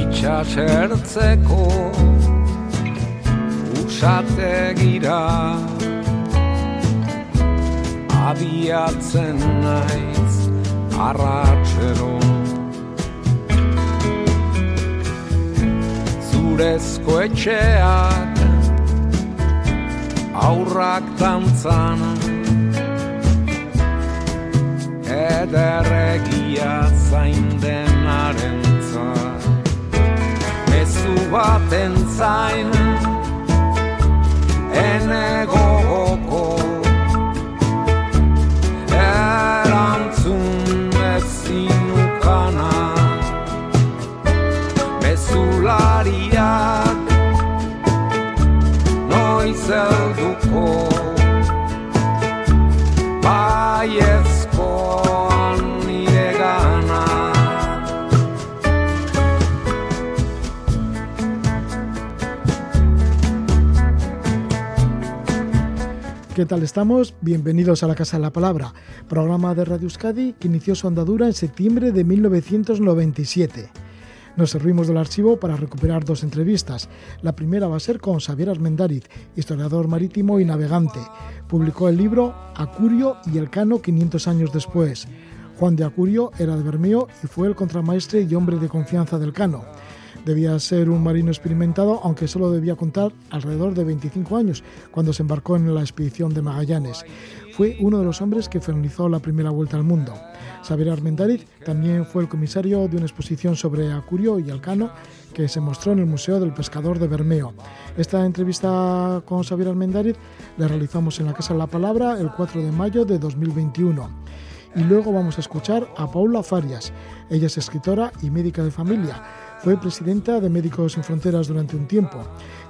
Itxasertzeko usate gira. Abiatzen naiz arratxero. Zurezko etxeak aurrak tantzan Ederregia zain denaren Mezu baten zain Ene gogoko ¿Qué tal estamos? Bienvenidos a la Casa de la Palabra, programa de Radio Euskadi que inició su andadura en septiembre de 1997. Nos servimos del archivo para recuperar dos entrevistas. La primera va a ser con Xavier Armendáriz, historiador marítimo y navegante. Publicó el libro Acurio y el Cano 500 años después. Juan de Acurio era de Bermeo y fue el contramaestre y hombre de confianza del Cano. Debía ser un marino experimentado, aunque solo debía contar alrededor de 25 años cuando se embarcó en la expedición de Magallanes. Fue uno de los hombres que finalizó la primera vuelta al mundo. Xavier Armendáriz también fue el comisario de una exposición sobre Acurio y Alcano que se mostró en el Museo del Pescador de Bermeo. Esta entrevista con Xavier Armendáriz la realizamos en la Casa de la Palabra el 4 de mayo de 2021. Y luego vamos a escuchar a Paula Farias. Ella es escritora y médica de familia. Fue presidenta de Médicos Sin Fronteras durante un tiempo.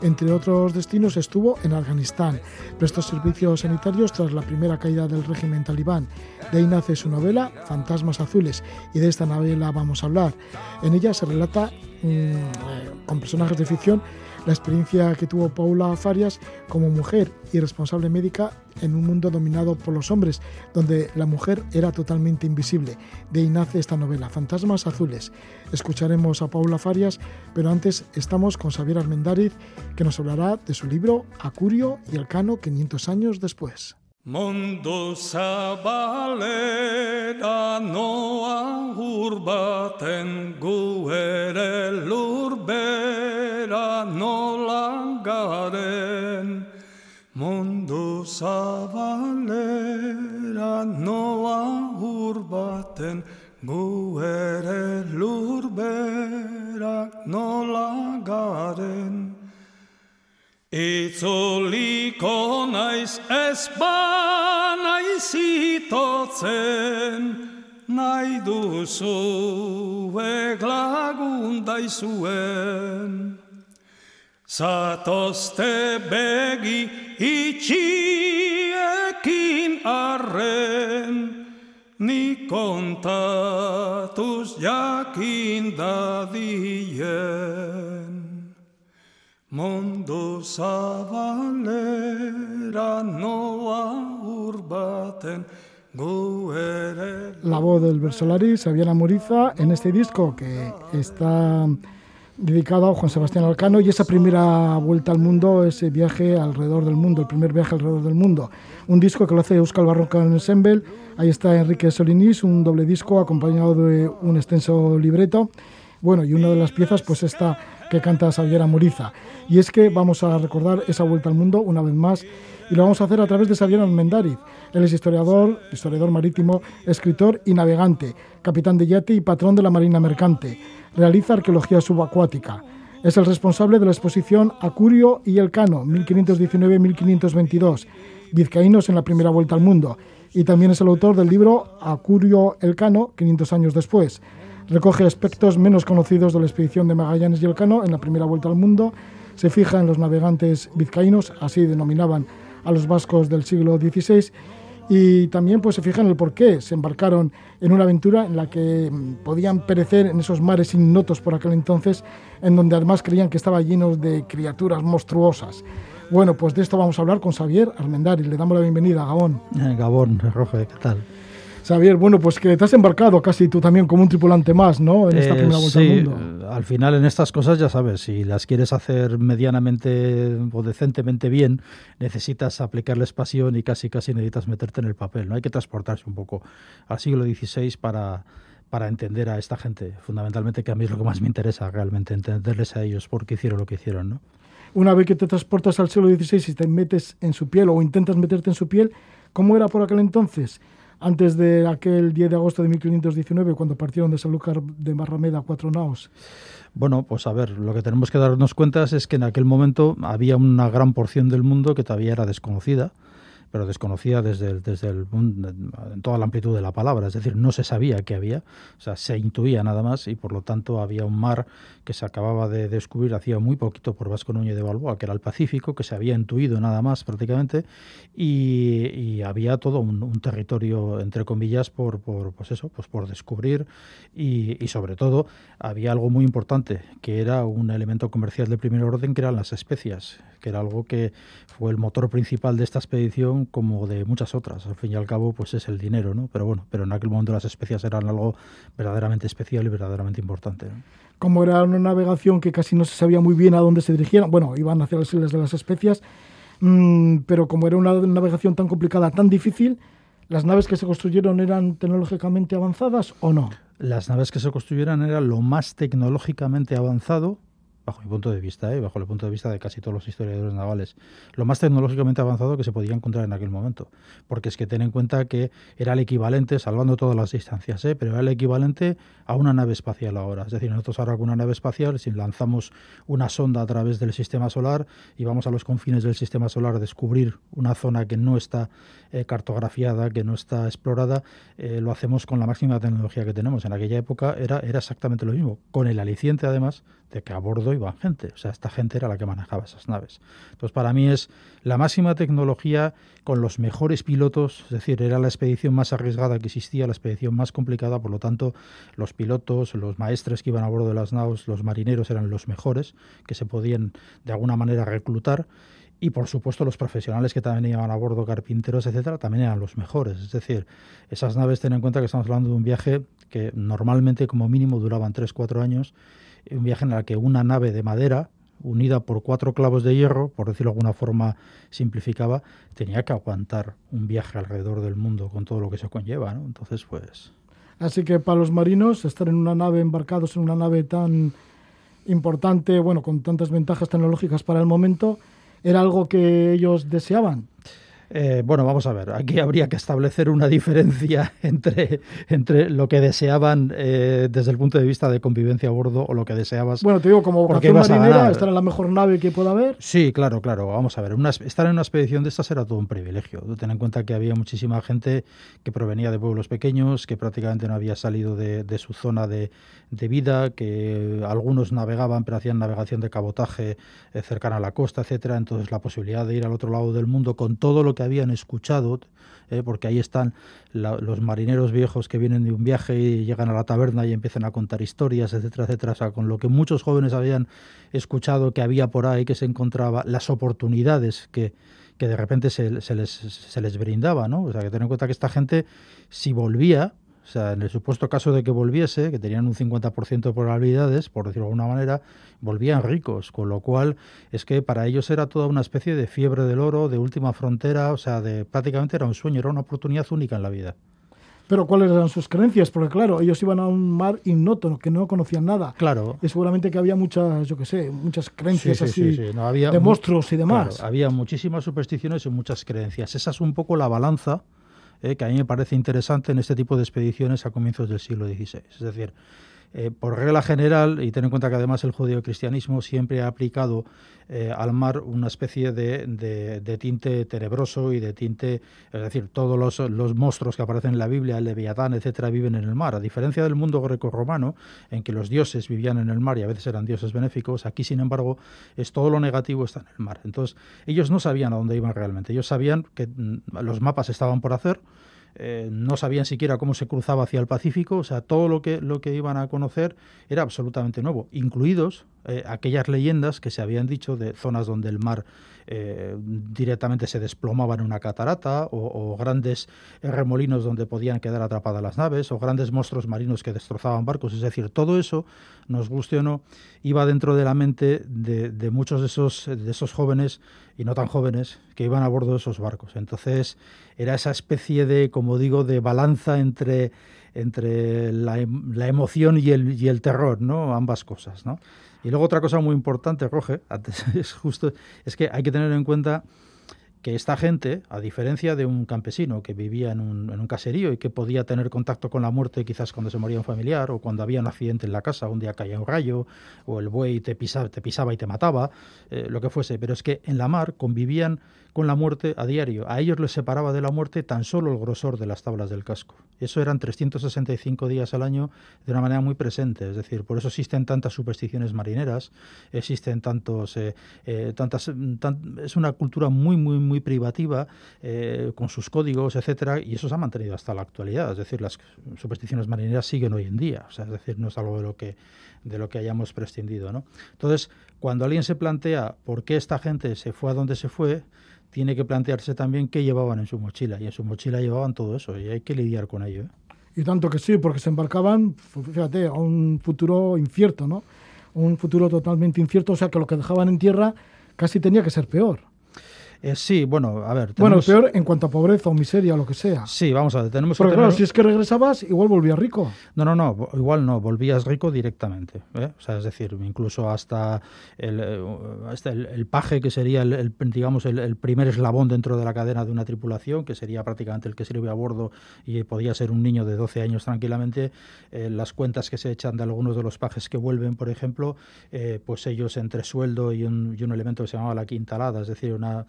Entre otros destinos estuvo en Afganistán. Prestó servicios sanitarios tras la primera caída del régimen talibán. De ahí nace su novela Fantasmas Azules y de esta novela vamos a hablar. En ella se relata mmm, con personajes de ficción la experiencia que tuvo Paula Farias como mujer y responsable médica en un mundo dominado por los hombres, donde la mujer era totalmente invisible. De ahí nace esta novela, Fantasmas Azules. Escucharemos a Paula Farias, pero antes estamos con Xavier Armendáriz, que nos hablará de su libro Acurio y el Cano 500 años después. Mondo zabalera noa urbaten gu ere lurbera. Mondo zabalera noa urbaten gu ere lurbera nola garen. Itzuliko naiz ez ba itotzen, nahi duzu eglagun. Zatozte begi itxiekin arren, ni kontatuz jakin dadien. Mondo zabalera noa urbaten. La voz del Versolari, Xavier Moriza, en este disco que está dedicado a Juan Sebastián Alcano y esa primera vuelta al mundo, ese viaje alrededor del mundo, el primer viaje alrededor del mundo. Un disco que lo hace Euskal Barroca Ensemble, ahí está Enrique Solinis, un doble disco acompañado de un extenso libreto. Bueno, y una de las piezas, pues esta que canta Xavier Moriza. Y es que vamos a recordar esa vuelta al mundo una vez más y lo vamos a hacer a través de Xavier Almendáriz. Él es historiador, historiador marítimo, escritor y navegante, capitán de yate y patrón de la Marina Mercante. Realiza arqueología subacuática. Es el responsable de la exposición Acurio y el Cano, 1519-1522, vizcaínos en la primera vuelta al mundo. Y también es el autor del libro Acurio el Cano, 500 años después. Recoge aspectos menos conocidos de la expedición de Magallanes y Elcano en la primera vuelta al mundo. Se fija en los navegantes vizcaínos, así denominaban a los vascos del siglo XVI, y también pues se fijan el por qué se embarcaron en una aventura en la que mm, podían perecer en esos mares ignotos por aquel entonces, en donde además creían que estaba llenos de criaturas monstruosas. Bueno, pues de esto vamos a hablar con Xavier Armendari. Le damos la bienvenida a Gabón. Eh, Gabón, Roge, ¿qué tal? Xavier, bueno, pues que te has embarcado casi tú también como un tripulante más, ¿no? En esta Eh, primera vuelta sí, al mundo. al final en estas cosas ya sabes, si las quieres hacer medianamente o decentemente bien, necesitas aplicarles pasión y casi casi necesitas meterte en el papel, ¿no? Hay que transportarse un poco al siglo XVI para, para entender a esta gente, fundamentalmente que a mí es lo que más me interesa realmente, entenderles a ellos por qué hicieron lo que hicieron, ¿no? Una vez que te transportas al siglo XVI y te metes en su piel o intentas meterte en su piel, ¿cómo era por aquel entonces? Antes de aquel 10 de agosto de 1519, cuando partieron de Sanlúcar de Barrameda cuatro naos. Bueno, pues a ver, lo que tenemos que darnos cuenta es que en aquel momento había una gran porción del mundo que todavía era desconocida, pero desconocida desde, el, desde el, en toda la amplitud de la palabra, es decir, no se sabía que había, o sea, se intuía nada más y por lo tanto había un mar que se acababa de descubrir hacía muy poquito por Vasco Núñez de Balboa, que era el Pacífico, que se había intuido nada más prácticamente, y, había todo un, territorio, entre comillas, por, por, pues eso, pues por descubrir. Y sobre todo había algo muy importante, que era un elemento comercial de primer orden, que eran las especias, que era algo que fue el motor principal de esta expedición como de muchas otras. Al fin y al cabo, pues es el dinero, ¿no? Pero bueno, pero en aquel momento las especias eran algo verdaderamente especial y verdaderamente importante. ¿no? Como era una navegación que casi no se sabía muy bien a dónde se dirigían, bueno, iban hacia las islas de las especias, mmm, pero como era una navegación tan complicada, tan difícil, ¿las naves que se construyeron eran tecnológicamente avanzadas o no? Las naves que se construyeron eran lo más tecnológicamente avanzado bajo mi punto de vista, ¿eh? bajo el punto de vista de casi todos los historiadores navales, lo más tecnológicamente avanzado que se podía encontrar en aquel momento. Porque es que ten en cuenta que era el equivalente, salvando todas las distancias, ¿eh? pero era el equivalente a una nave espacial ahora. Es decir, nosotros ahora con una nave espacial, si lanzamos una sonda a través del sistema solar y vamos a los confines del sistema solar a descubrir una zona que no está eh, cartografiada, que no está explorada, eh, lo hacemos con la máxima tecnología que tenemos. En aquella época era, era exactamente lo mismo, con el aliciente además de que a bordo iban gente. O sea, esta gente era la que manejaba esas naves. Entonces, para mí es la máxima tecnología con los mejores pilotos, es decir, era la expedición más arriesgada que existía, la expedición más complicada, por lo tanto, los pilotos, los maestres que iban a bordo de las naves, los marineros eran los mejores, que se podían de alguna manera reclutar. Y por supuesto los profesionales que también iban a bordo, carpinteros, etcétera, también eran los mejores. Es decir, esas naves, ten en cuenta que estamos hablando de un viaje que normalmente como mínimo duraban 3-4 años, un viaje en el que una nave de madera unida por cuatro clavos de hierro, por decirlo de alguna forma simplificaba, tenía que aguantar un viaje alrededor del mundo con todo lo que se conlleva, ¿no? Entonces, pues... Así que para los marinos, estar en una nave, embarcados en una nave tan importante, bueno, con tantas ventajas tecnológicas para el momento, era algo que ellos deseaban. Eh, bueno, vamos a ver, aquí habría que establecer una diferencia entre, entre lo que deseaban eh, desde el punto de vista de convivencia a bordo o lo que deseabas. Bueno, te digo, como vocación marinera, estar en la mejor nave que pueda haber. Sí, claro, claro. Vamos a ver, una, estar en una expedición de estas era todo un privilegio. Ten en cuenta que había muchísima gente que provenía de pueblos pequeños, que prácticamente no había salido de, de su zona de, de, vida, que algunos navegaban, pero hacían navegación de cabotaje eh, cercana a la costa, etcétera. Entonces, la posibilidad de ir al otro lado del mundo con todo lo que habían escuchado, eh, porque ahí están los marineros viejos que vienen de un viaje y llegan a la taberna y empiezan a contar historias, etcétera, etcétera, o sea, con lo que muchos jóvenes habían escuchado que había por ahí, que se encontraba, las oportunidades que, que de repente se, se, les, se les brindaba, ¿no? O sea, que ten en cuenta que esta gente, si volvía, o sea, en el supuesto caso de que volviese, que tenían un 50% de probabilidades, por decirlo de alguna manera, volvían ricos, con lo cual es que para ellos era toda una especie de fiebre del oro, de última frontera, o sea, de prácticamente era un sueño, era una oportunidad única en la vida. Pero ¿cuáles eran sus creencias? Porque claro, ellos iban a un mar ignoto, que no conocían nada. Claro. Y seguramente que había muchas, yo qué sé, muchas creencias sí, sí, así sí, no, había, de monstruos y demás. Claro, había muchísimas supersticiones y muchas creencias. Esa es un poco la balanza eh, que a mí me parece interesante en este tipo de expediciones a comienzos del siglo XVI. Es decir, eh, por regla general, y ten en cuenta que además el judío-cristianismo siempre ha aplicado eh, al mar una especie de, de, tinte tenebroso y de tinte, es decir, todos los, los, monstruos que aparecen en la Biblia, el Leviatán, etcétera, viven en el mar. A diferencia del mundo greco-romano, en que los dioses vivían en el mar y a veces eran dioses benéficos, aquí, sin embargo, es todo lo negativo está en el mar. Entonces, ellos no sabían a dónde iban realmente. Ellos sabían que mm, los mapas estaban por hacer, eh, no sabían siquiera cómo se cruzaba hacia el Pacífico, o sea, todo lo que, lo que iban a conocer era absolutamente nuevo, incluidos eh, aquellas leyendas que se habían dicho de zonas donde el mar eh, directamente se desplomaba en una catarata, o, grandes remolinos donde podían quedar atrapadas las naves, o grandes monstruos marinos que destrozaban barcos. Es decir, todo eso, nos guste o no, iba dentro de la mente de, muchos de esos, de esos jóvenes y no tan jóvenes que iban a bordo de esos barcos. Entonces, era esa especie de, como digo, de balanza entre entre la, la, emoción y el, y el terror, ¿no? Ambas cosas, ¿no? Y luego otra cosa muy importante, Roge, es justo, es que hay que tener en cuenta que esta gente, a diferencia de un campesino que vivía en un, en un, caserío y que podía tener contacto con la muerte quizás cuando se moría un familiar o cuando había un accidente en la casa, un día caía un rayo o el buey te pisaba, y te mataba, eh, lo que fuese, pero es que en la mar convivían con la muerte a diario. A ellos les separaba de la muerte tan solo el grosor de las tablas del casco. Eso eran 365 días al año de una manera muy presente. Es decir, por eso existen tantas supersticiones marineras, existen tantos, eh, eh, tantas, es una cultura muy, muy, muy privativa eh, con sus códigos, etcétera, y eso se ha mantenido hasta la actualidad. Es decir, las supersticiones marineras siguen hoy en día. O sea, es decir, no es algo de lo que de lo que hayamos prescindido, ¿no? Entonces, cuando alguien se plantea por qué esta gente se fue a donde se fue, tiene que plantearse también qué llevaban en su mochila. Y en su mochila llevaban todo eso y hay que lidiar con ello. ¿eh? Y tanto que sí, porque se embarcaban, fíjate, a un futuro incierto, ¿no? Un futuro totalmente incierto, o sea que lo que dejaban en tierra casi tenía que ser peor. Eh, sí, bueno, a ver. Bueno, peor en cuanto a pobreza o miseria o lo que sea. Sí, vamos a ver. Tenemos Porque claro, si es que regresabas, igual volvías rico. No, no, no, igual no, volvías rico directamente. ¿eh? O sea, es decir, incluso hasta el, eh, hasta el, paje, que sería, el, digamos, el, primer eslabón dentro de la cadena de una tripulación, que sería prácticamente el que sirve a bordo y podía ser un niño de 12 años tranquilamente. las cuentas que se echan de algunos de los pajes que vuelven, por ejemplo, pues ellos entre sueldo y un, y un elemento que se llamaba la quintalada, es decir, una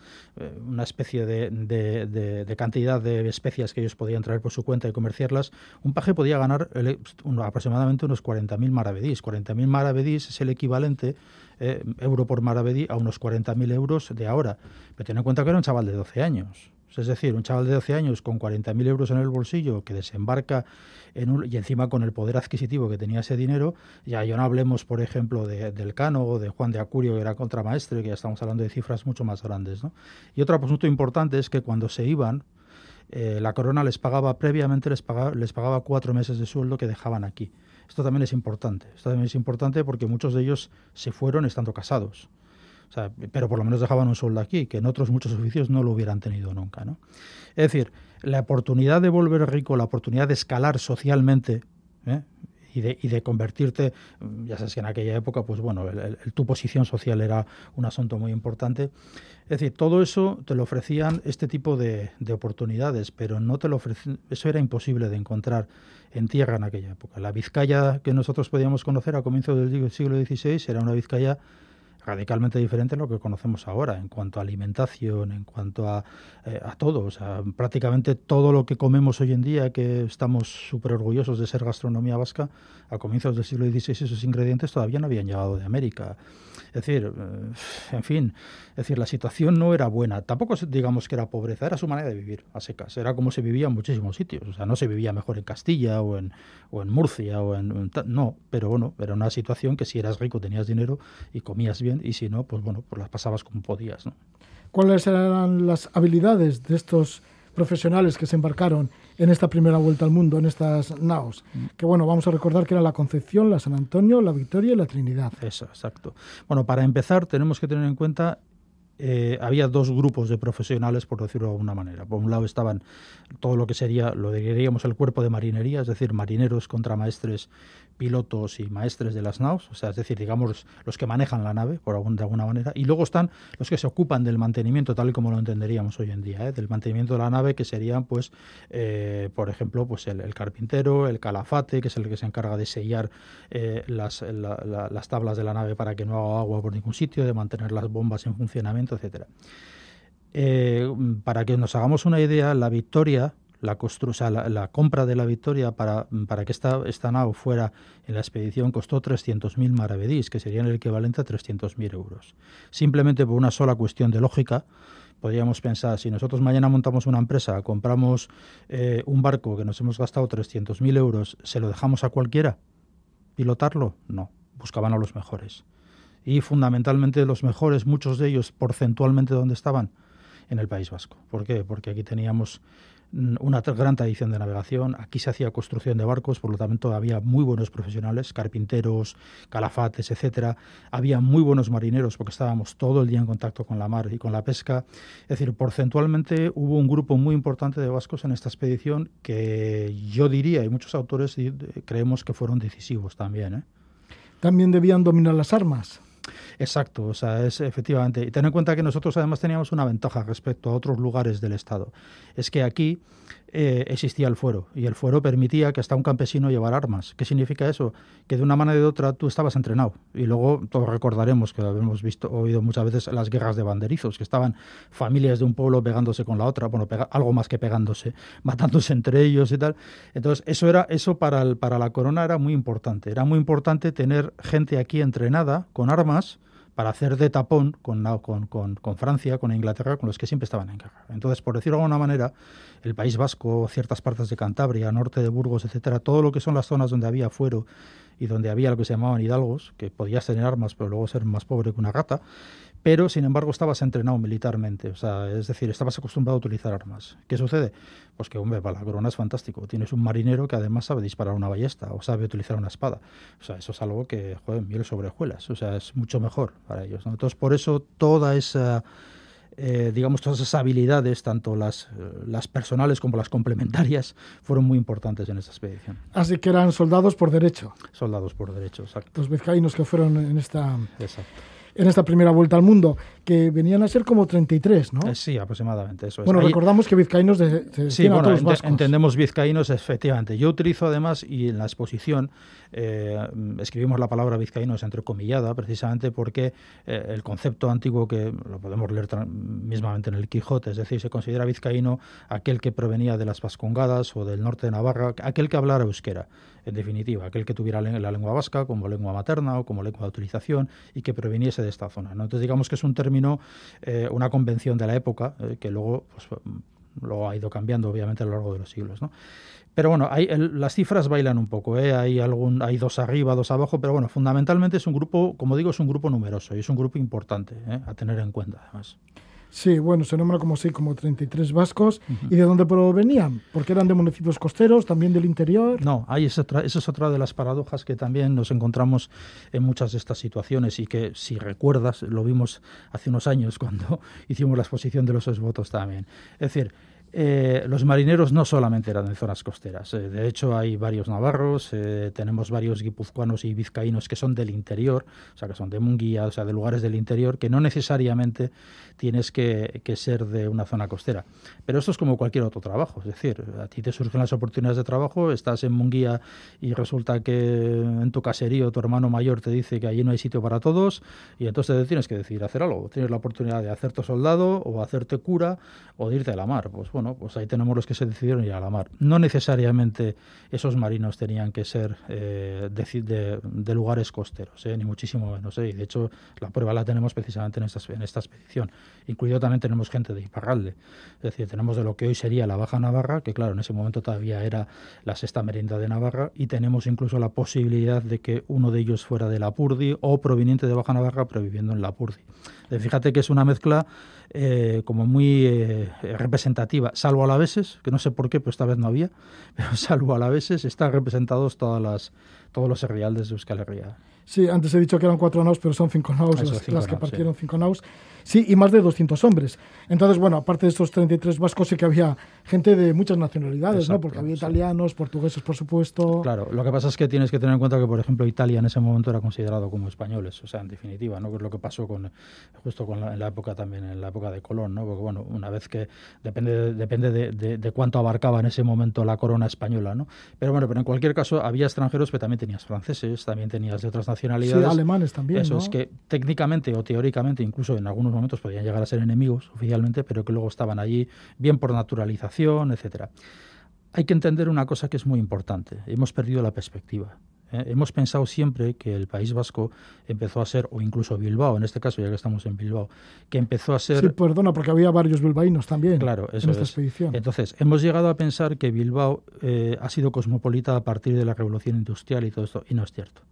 una especie de, de, cantidad de especias que ellos podían traer por su cuenta y comerciarlas, un paje podía ganar aproximadamente unos 40.000 maravedís. 40.000 maravedís es el equivalente, eh, euro por maravedí, a unos 40.000 euros de ahora. Pero ten en cuenta que era un chaval de 12 años. Es decir, un chaval de 12 años con 40.000 euros en el bolsillo que desembarca en un, y encima con el poder adquisitivo que tenía ese dinero, ya, no hablemos, por ejemplo, de, del Cano o de Juan de Acurio, que era contramaestre, que ya estamos hablando de cifras mucho más grandes. Y otro asunto importante es que cuando se iban, eh, la corona les pagaba previamente, les pagaba, les pagaba cuatro meses de sueldo que dejaban aquí. Esto también es importante. Esto también es importante porque muchos de ellos se fueron estando casados pero por lo menos dejaban un sueldo aquí, que en otros muchos oficios no lo hubieran tenido nunca. Es decir, la oportunidad de volver rico, la oportunidad de escalar socialmente, ¿eh? y de, convertirte, ya sabes que en aquella época, pues bueno, tu posición social era un asunto muy importante. Es decir, todo eso te lo ofrecían este tipo de, de oportunidades, pero no te lo ofrecían, eso era imposible de encontrar en tierra en aquella época. La Vizcaya que nosotros podíamos conocer a comienzos del siglo XVI era una Vizcaya radicalmente diferente a lo que conocemos ahora en cuanto a alimentación, en cuanto a, eh, a todo. O sea, prácticamente todo lo que comemos hoy en día, que estamos súper orgullosos de ser gastronomía vasca, a comienzos del siglo XVI esos ingredientes todavía no habían llegado de América. Es decir, eh, en fin, es decir, la situación no era buena. Tampoco digamos que era pobreza, era su manera de vivir a secas. Era como se vivía en muchísimos sitios. O sea, no se vivía mejor en Castilla o en, o en Murcia o en, no, pero bueno, era una situación que si eras rico tenías dinero y comías bien y si no, pues bueno, pues las pasabas como podías. ¿no? ¿Cuáles eran las habilidades de estos profesionales que se embarcaron en esta primera vuelta al mundo, en estas naos. Mm. Que bueno, vamos a recordar que era la Concepción, la San Antonio, la Victoria y la Trinidad. Eso, exacto. Bueno, para empezar tenemos que tener en cuenta eh, había dos grupos de profesionales, por decirlo de alguna manera. Por un lado estaban todo lo que sería, lo diríamos el cuerpo de marinería, es decir, marineros, contramaestres, pilotos y maestres de las naos, o sea, es decir, digamos, los que manejan la nave, por algún, de alguna manera, y luego están los que se ocupan del mantenimiento, tal y como lo entenderíamos hoy en día, ¿eh? del mantenimiento de la nave, que serían, pues, eh, por ejemplo, pues el, carpintero, el calafate, que es el que se encarga de sellar eh, las, la, la, las tablas de la nave para que no haga agua por ningún sitio, de mantener las bombas en funcionamiento, etcétera. Eh, para que nos hagamos una idea, la Victoria la, o sea, la, compra de la Victoria para, para que esta, esta nao fuera en la expedición costó 300.000 maravedís, que serían el equivalente a 300.000 euros. Simplemente por una sola cuestión de lógica, podríamos pensar, si nosotros mañana montamos una empresa, compramos eh, un barco que nos hemos gastado 300.000 euros, ¿se lo dejamos a cualquiera? ¿Pilotarlo? No, buscaban a los mejores. Y fundamentalmente los mejores, muchos de ellos porcentualmente, ¿dónde estaban? En el País Vasco. ¿Por qué? Porque aquí teníamos una gran tradición de navegación. Aquí se hacía construcción de barcos, por lo tanto había muy buenos profesionales, carpinteros, calafates, etcétera. Había muy buenos marineros porque estábamos todo el día en contacto con la mar y con la pesca. Es decir, porcentualmente hubo un grupo muy importante de vascos en esta expedición que yo diría, y muchos autores creemos que fueron decisivos también. ¿eh? También debían dominar las armas. Exacto, o sea, es efectivamente. Y ten en cuenta que nosotros además teníamos una ventaja respecto a otros lugares del Estado. Es que aquí eh, existía el fuero y el fuero permitía que hasta un campesino llevara armas. ¿Qué significa eso? Que de una manera u otra tú estabas entrenado. Y luego todos recordaremos que hemos visto, oído muchas veces las guerras de banderizos, que estaban familias de un pueblo pegándose con la otra, bueno, algo más que pegándose, matándose entre ellos y tal. Entonces, eso era eso para, el, para la corona era muy importante. Era muy importante tener gente aquí entrenada con armas para hacer de tapón con, Francia, con Inglaterra, con los que siempre estaban en guerra. Entonces, por decirlo de alguna manera, el País Vasco, ciertas partes de Cantabria, norte de Burgos, etcétera, todo lo que son las zonas donde había fuero y donde había lo que se llamaban hidalgos, que podías tener armas, pero luego ser más pobre que una gata, pero sin embargo estabas entrenado militarmente, o sea, es decir, estabas acostumbrado a utilizar armas. ¿Qué sucede? Pues que, hombre, para la corona es fantástico. Tienes un marinero que además sabe disparar una ballesta o sabe utilizar una espada. O sea, eso es algo que, joder, miel sobre hojuelas, o sea, es mucho mejor para ellos. ¿no? Entonces, por eso toda esa... Eh, digamos, todas esas habilidades, tanto las, las personales como las complementarias, fueron muy importantes en esta expedición. Así que eran soldados por derecho. Soldados por derecho, exacto. Los vizcaínos que fueron en esta... Exacto en esta primera vuelta al mundo, que venían a ser como 33, ¿no? Eh, sí, aproximadamente, eso es. Bueno, Ahí, recordamos que vizcaínos de, de sí, bueno, a todos ent vascos. entendemos vizcaínos, efectivamente. Yo utilizo además, y en la exposición eh, escribimos la palabra vizcaínos entrecomillada, precisamente porque eh, el concepto antiguo que lo podemos leer mismamente en el Quijote, es decir, se considera vizcaíno aquel que provenía de las Vascongadas o del norte de Navarra, aquel que hablara euskera en definitiva, aquel que tuviera la lengua vasca como lengua materna o como lengua de utilización y que proveniese de esta zona. ¿no? Entonces digamos que es un término, eh, una convención de la época, eh, que luego pues, lo ha ido cambiando obviamente a lo largo de los siglos. ¿no? Pero bueno, hay, el, las cifras bailan un poco, ¿eh? hay, algún, hay dos arriba, dos abajo, pero bueno, fundamentalmente es un grupo, como digo, es un grupo numeroso y es un grupo importante a tener en cuenta además. Sí, bueno, se nombra como sí, como 33 vascos. Uh -huh. ¿Y de dónde provenían? ¿Porque eran de municipios costeros, también del interior? No, ahí es otra, esa es otra de las paradojas que también nos encontramos en muchas de estas situaciones y que, si recuerdas, lo vimos hace unos años cuando hicimos la exposición de los votos también. Es decir, eh, los marineros no solamente eran de zonas costeras, eh, de hecho hay varios navarros, eh, tenemos varios guipuzcoanos y vizcaínos que son del interior, o sea que son de Munguía, o sea de lugares del interior, que no necesariamente tienes que, ser de una zona costera. Pero esto es como cualquier otro trabajo, es decir, a ti te surgen las oportunidades de trabajo, estás en Munguía y resulta que en tu caserío tu hermano mayor te dice que allí no hay sitio para todos y entonces tienes que decidir hacer algo, tienes la oportunidad de hacerte soldado o hacerte cura o de irte a la mar, pues bueno, pues ahí tenemos los que se decidieron ir a la mar. No necesariamente esos marinos tenían que ser eh, de, lugares costeros, eh, ni muchísimo menos. Eh. Y de hecho, la prueba la tenemos precisamente en esta, en esta expedición. Incluido también tenemos gente de Iparralde. Es decir, tenemos de lo que hoy sería la Baja Navarra, que claro, en ese momento todavía era la sexta merienda de Navarra, y tenemos incluso la posibilidad de que uno de ellos fuera de Lapurdi o proveniente de Baja Navarra, pero viviendo en Lapurdi. Fíjate que es una mezcla eh, como muy eh, representativa, salvo a la veces, que no sé por qué, pero esta vez no había, pero salvo a la veces están representados todas las, todos los herrialdes de Euskal Herria. Sí, antes he dicho que eran cuatro naus, pero son cinco naus Eso, las, cinco las que partieron cinco naus. Sí, y más de 200 hombres. Entonces, bueno, aparte de estos 33 vascos, sí que había gente de muchas nacionalidades, ¿no? Exacto, Porque había sí. italianos, portugueses, por supuesto. Claro, lo que pasa es que tienes que tener en cuenta que, por ejemplo, Italia en ese momento era considerado como españoles, o sea, en definitiva, ¿no? Que es lo que pasó con justo con la, en la época también, en la época de Colón, ¿no? Porque, bueno, una vez que depende, de- depende de, de- de cuánto abarcaba en ese momento la corona española, ¿no? Pero bueno, pero en cualquier caso había extranjeros, pero también tenías franceses, también tenías de otras Sí, nacionalidades. alemanes también, Eso ¿no? es que técnicamente o teóricamente, incluso en algunos momentos podían llegar a ser enemigos oficialmente, pero que luego estaban allí bien por naturalización, etcétera. Hay que entender una cosa que es muy importante. Hemos perdido la perspectiva. ¿eh? Hemos pensado siempre que el País Vasco empezó a ser, o incluso Bilbao, en este caso, ya que estamos en Bilbao, que empezó a ser Sí, perdona, porque había varios bilbaínos también Claro, eso en esta es. expedición. Entonces, hemos llegado a pensar que Bilbao eh, ha sido cosmopolita a partir de la revolución industrial y todo esto, y no es cierto.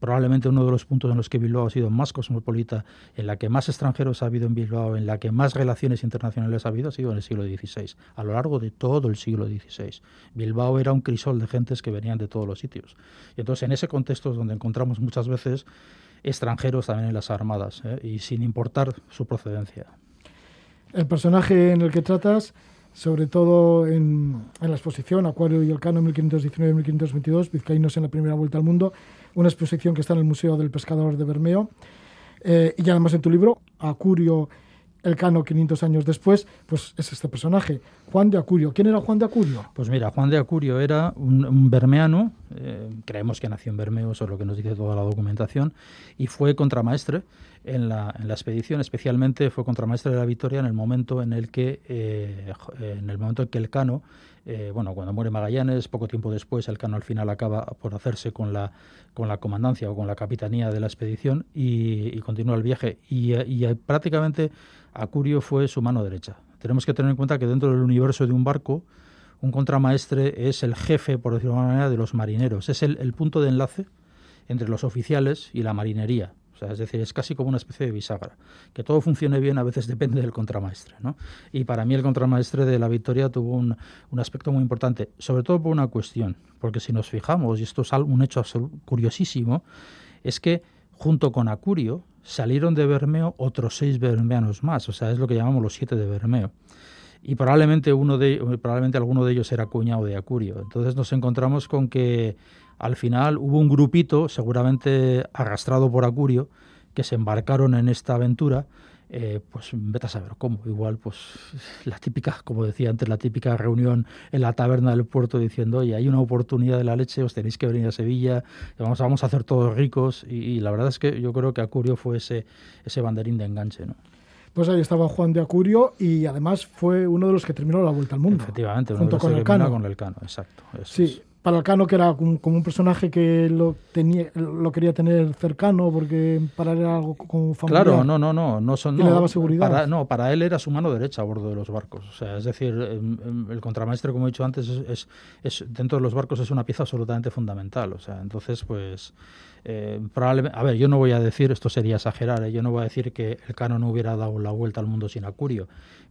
Probablemente uno de los puntos en los que Bilbao ha sido más cosmopolita, en la que más extranjeros ha habido en Bilbao, en la que más relaciones internacionales ha habido, ha sido en el siglo XVI, a lo largo de todo el siglo XVI. Bilbao era un crisol de gentes que venían de todos los sitios. Y entonces, en ese contexto es donde encontramos muchas veces extranjeros también en las armadas, ¿eh? y sin importar su procedencia. El personaje en el que tratas, sobre todo en, en la exposición Acuario y Elcano 1519-1522, Vizcaínos en la primera vuelta al mundo, una exposición que está en el Museo del Pescador de Bermeo, eh, y además en tu libro, Acurio, Elcano 500 años después, pues es este personaje, Juan de Acurio. ¿Quién era Juan de Acurio? Pues mira, Juan de Acurio era un, un bermeano, eh, creemos que nació en Bermeo, eso es lo que nos dice toda la documentación, y fue contramaestre en la, expedición, especialmente fue contramaestre de la Victoria en el momento en el que, eh, jo- en el momento en que Elcano, eh, bueno, cuando muere Magallanes, poco tiempo después, Elcano al final acaba por hacerse con la, comandancia o con la capitanía de la expedición y, y continúa el viaje. Y, eh, eh, prácticamente Acurio fue su mano derecha. Tenemos que tener en cuenta que dentro del universo de un barco, un contramaestre es el jefe, por decirlo de alguna manera, de los marineros. Es el, el punto de enlace entre los oficiales y la marinería. O sea, es decir, es casi como una especie de bisagra. Que todo funcione bien a veces depende del contramaestre. ¿no? Y para mí el contramaestre de la Victoria tuvo un, un aspecto muy importante, sobre todo por una cuestión. Porque si nos fijamos, y esto es un hecho curiosísimo, es que junto con Acurio salieron de Bermeo otros seis bermeanos más. O sea, es lo que llamamos los siete de Bermeo y probablemente uno de probablemente alguno de ellos era cuñado de Acurio. Entonces nos encontramos con que al final hubo un grupito, seguramente arrastrado por Acurio, que se embarcaron en esta aventura. eh, pues vete a saber cómo. Igual, pues la típica, como decía antes, la típica reunión en la taberna del puerto diciendo, oye, hay una oportunidad de la leche, os tenéis que venir a Sevilla, vamos, vamos a hacer todos ricos. Y, y la verdad es que yo creo que Acurio fue ese, ese banderín de enganche, ¿no? Pues ahí estaba Juan de Acurio y además fue uno de los que terminó la vuelta al mundo. Efectivamente, junto con el Cano. con el Cano, exacto. Sí. Para el Cano que era como un personaje que lo tenía, lo quería tener cercano porque para él era algo como familiar. Claro, no, no, no, no son. Y no, le daba seguridad. Para, no, para él era su mano derecha a bordo de los barcos. O sea, es decir, em, em, el contramaestre, como he dicho antes, es, es- es- dentro de los barcos es una pieza absolutamente fundamental. O sea, entonces, pues, eh, probablemente, a ver, yo no voy a decir, esto sería exagerar, ¿eh? yo no voy a decir que el Cano no hubiera dado la vuelta al mundo sin Acurio,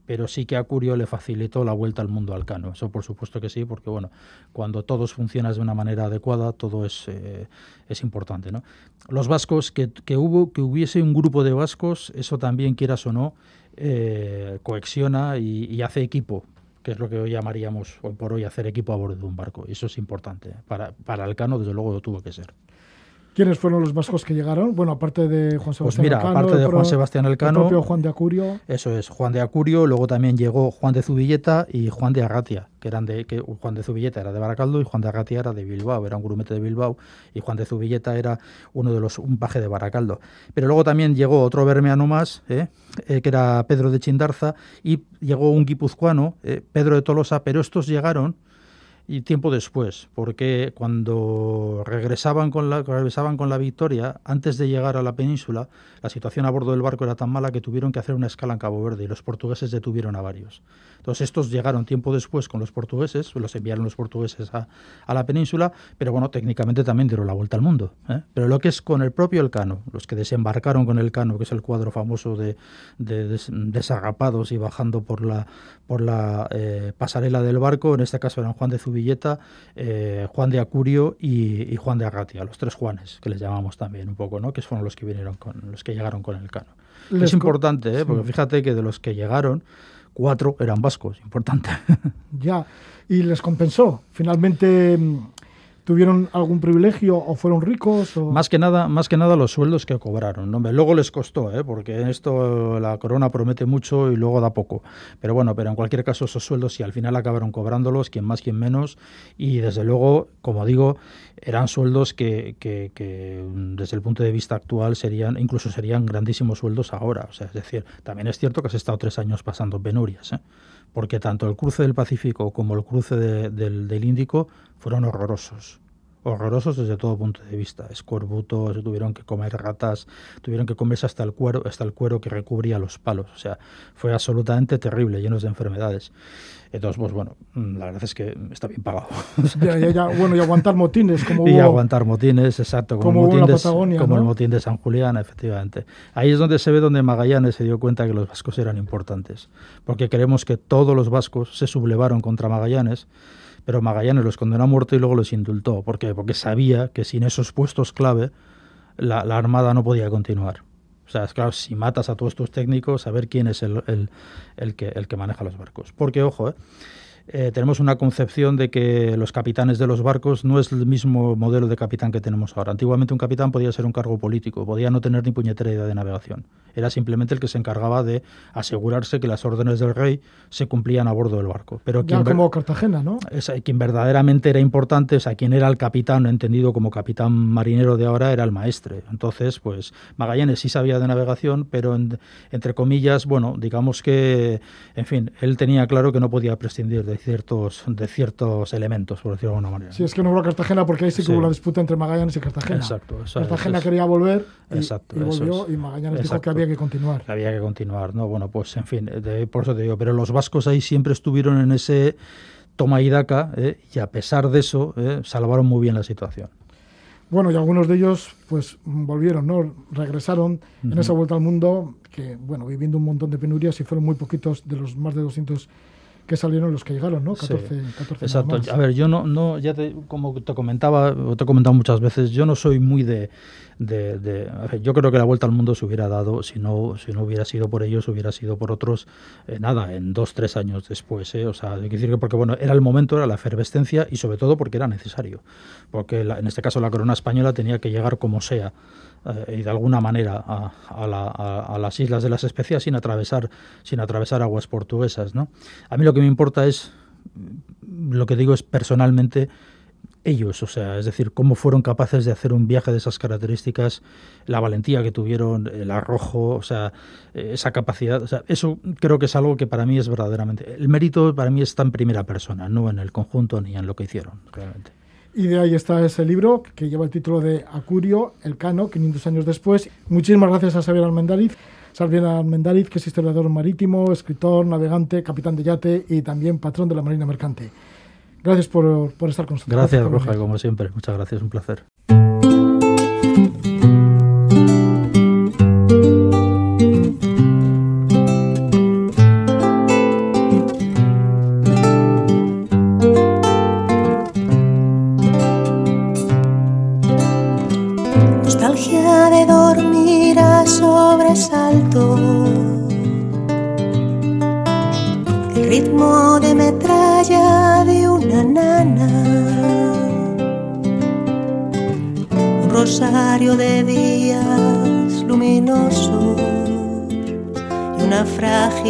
pero sí que Acurio le facilitó la vuelta al mundo al Cano. Eso, por supuesto que sí, porque bueno, cuando todos funcionas de una manera adecuada, todo es, eh, es importante, ¿no? Los vascos, que, que hubo, que hubiese un grupo de vascos, eso también, quieras o no, eh, cohexiona y, hace equipo que es lo que hoy llamaríamos hoy por hoy hacer equipo a bordo de un barco. Eso es importante. Para, para el Cano, desde luego, lo tuvo que ser. ¿Quiénes fueron los vascos que llegaron? Bueno, aparte de Juan Sebastián Pues mira, Elcano, aparte de Juan Sebastián el Elcano, propio Juan de Acurio. Eso es, Juan de Acurio, luego también llegó Juan de Zubilleta y Juan de Arratia, que eran de que Juan de Zubilleta era de Baracaldo y Juan de Arratia era de Bilbao, era un grumete de Bilbao y Juan de Zubilleta era uno de los un paje de Baracaldo. Pero luego también llegó otro bermeano más, ¿eh? Eh, que era Pedro de Chindarza y llegó un guipuzcoano, eh, Pedro de Tolosa, pero estos llegaron y tiempo después, porque cuando regresaban con la regresaban con la Victoria, antes de llegar a la península, la situación a bordo del barco era tan mala que tuvieron que hacer una escala en Cabo Verde y los portugueses detuvieron a varios. Entonces estos llegaron tiempo después con los portugueses, los enviaron los portugueses a, a la península, pero bueno, técnicamente también dieron la vuelta al mundo. ¿eh? Pero lo que es con el propio Elcano, los que desembarcaron con Elcano, que es el cuadro famoso de, de des- desagapados y bajando por la, por la eh, pasarela del barco, en este caso eran Juan de Zubilleta Villeta, eh, Juan de Acurio y, y, Juan de Arratia, los tres Juanes, que les llamamos también un poco, ¿no? que fueron los que vinieron con, los que llegaron con el cano. es importante, ¿eh? porque fíjate que de los que llegaron, cuatro eran vascos, importante. Ya, y les compensó. Finalmente mm, tuvieron algún privilegio o fueron ricos o... más que nada más que nada los sueldos que cobraron ¿no? luego les costó ¿eh? porque esto la corona promete mucho y luego da poco pero bueno pero en cualquier caso esos sueldos sí al final acabaron cobrándolos quien más quien menos y desde luego como digo eran sueldos que, que, desde el punto de vista actual serían incluso serían grandísimos sueldos ahora o sea es decir también es cierto que has estado tres años pasando penurias ¿eh? Porque tanto el cruce del Pacífico como el cruce de, del, del Índico fueron horrorosos horrorosos desde todo punto de vista. Escorbutos, tuvieron que comer ratas, tuvieron que comerse hasta el cuero, hasta el cuero que recubría los palos. O sea, fue absolutamente terrible, llenos de enfermedades. Entonces, pues bueno, la verdad es que está bien pagado. Ya, ya, ya. Bueno, y aguantar motines, como Y hubo- aguantar motines, exacto, como, como el motín de, como el motín de San Julián, efectivamente. Ahí es donde se ve donde Magallanes se dio cuenta que los vascos eran importantes, porque creemos que todos los vascos se sublevaron contra Magallanes, pero Magallanes los condenó a muerte y luego los indultó. ¿Por qué? Porque sabía que sin esos puestos clave la, la armada no podía continuar. O sea, es claro, si matas a todos tus técnicos, saber quién es el, el- el que, el que maneja los barcos. Porque, ojo, ¿eh? Eh, tenemos una concepción de que los capitanes de los barcos no es el mismo modelo de capitán que tenemos ahora. Antiguamente un capitán podía ser un cargo político, podía no tener ni puñetera idea de navegación. Era simplemente el que se encargaba de asegurarse que las órdenes del rey se cumplían a bordo del barco. Pero ya quien como Cartagena, ¿no? es- quien verdaderamente era importante, o sea, quien era el capitán, entendido como capitán marinero de ahora, era el maestre. Entonces, pues Magallanes sí sabía de navegación, pero en- entre comillas, bueno, digamos que, en fin, él tenía claro que no podía prescindir de ciertos, de ciertos elementos, por decirlo de alguna manera. Si es que no hubo Cartagena, porque ahí sí que Sí. hubo la disputa entre Magallanes y Cartagena. Exacto, eso- Cartagena eso es- quería volver y, Exacto, y volvió es. y Magallanes dijo que Exacto. había que continuar. había que continuar, ¿no? Bueno, pues en fin, de- por eso te digo, pero los vascos ahí siempre estuvieron en ese toma y daca, ¿eh? y a pesar de eso, ¿eh? salvaron muy bien la situación. Bueno, y algunos de ellos pues volvieron, ¿no? Regresaron en esa vuelta al mundo, que bueno, viviendo un montón de penurias y fueron muy poquitos de los más de 200 que salieron los que llegaron, ¿no? 14, Sí, 14 nada Exacto. más. A ver, yo no, no ya te, como te comentaba, o te he comentado muchas veces, yo no soy muy de, de, de- a ver, yo creo que la vuelta al mundo se hubiera dado, si no, si no hubiera sido por ellos, hubiera sido por otros, eh, nada, en dos, tres años después, ¿eh? O sea, hay que decir que porque, bueno, era el momento, era la efervescencia y sobre todo porque era necesario. Porque la- en este caso la corona española tenía que llegar como sea eh, y de alguna manera a, la- a- las islas de las especias sin atravesar sin atravesar aguas portuguesas ¿no? a mí lo que me importa es lo que digo es personalmente ellos, o sea, es decir, cómo fueron capaces de hacer un viaje de esas características, la valentía que tuvieron, el arrojo, o sea, eh, esa capacidad, o sea, eso creo que es algo que para mí es verdaderamente, el mérito para mí está en primera persona, no en el conjunto ni en lo que hicieron, realmente. Y de ahí está ese libro que lleva el título de Acurio, el Cano, 500 años después. Muchísimas gracias a Xavier Almendariz. Xavier Almendariz, que es historiador marítimo, escritor, navegante, capitán de yate y también patrón de la Marina Mercante. Gracias por, por estar con nosotros. Gracias, Roja, como siempre, muchas gracias, un placer.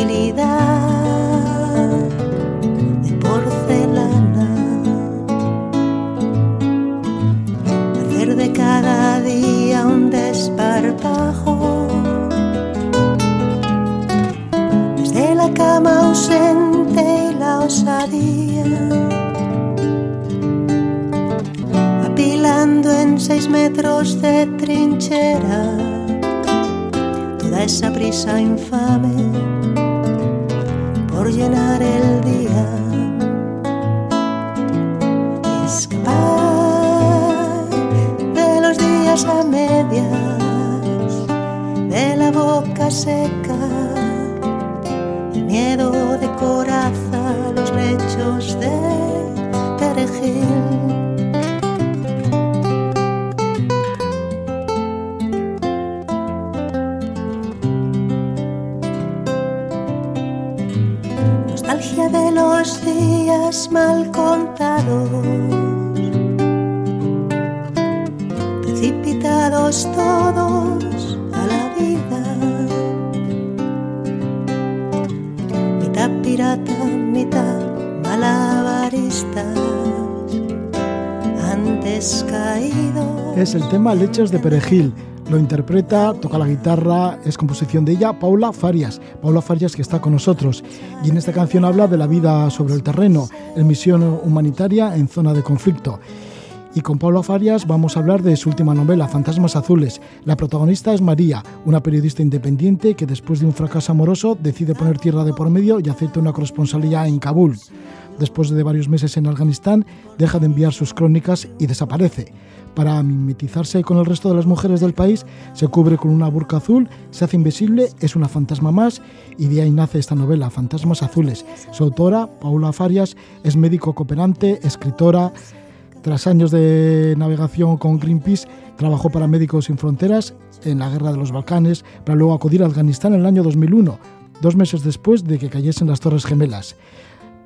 De porcelana. hacer de cada día un desparpajo. Desde la cama ausente y la osadía, apilando en seis metros de trinchera toda esa prisa infame llenar el día escapar de los días a medias, de la boca seca, el miedo de coraza, los lechos de perejil. Mal contados, precipitados todos a la vida. Mitad pirata, mitad caído. Es el tema Leches de Perejil. Lo interpreta, toca la guitarra, es composición de ella, Paula Farias. Paula Farias que está con nosotros. Y en esta canción habla de la vida sobre el terreno, en misión humanitaria en zona de conflicto. Y con Paula Farias vamos a hablar de su última novela, Fantasmas Azules. La protagonista es María, una periodista independiente que después de un fracaso amoroso decide poner tierra de por medio y acepta una corresponsalía en Kabul. Después de varios meses en Afganistán, deja de enviar sus crónicas y desaparece. Para mimetizarse con el resto de las mujeres del país, se cubre con una burka azul, se hace invisible, es una fantasma más y de ahí nace esta novela, Fantasmas Azules. Su autora, Paula Farias, es médico cooperante, escritora. Tras años de navegación con Greenpeace, trabajó para Médicos Sin Fronteras en la Guerra de los Balcanes, para luego acudir a Afganistán en el año 2001, dos meses después de que cayesen las Torres Gemelas.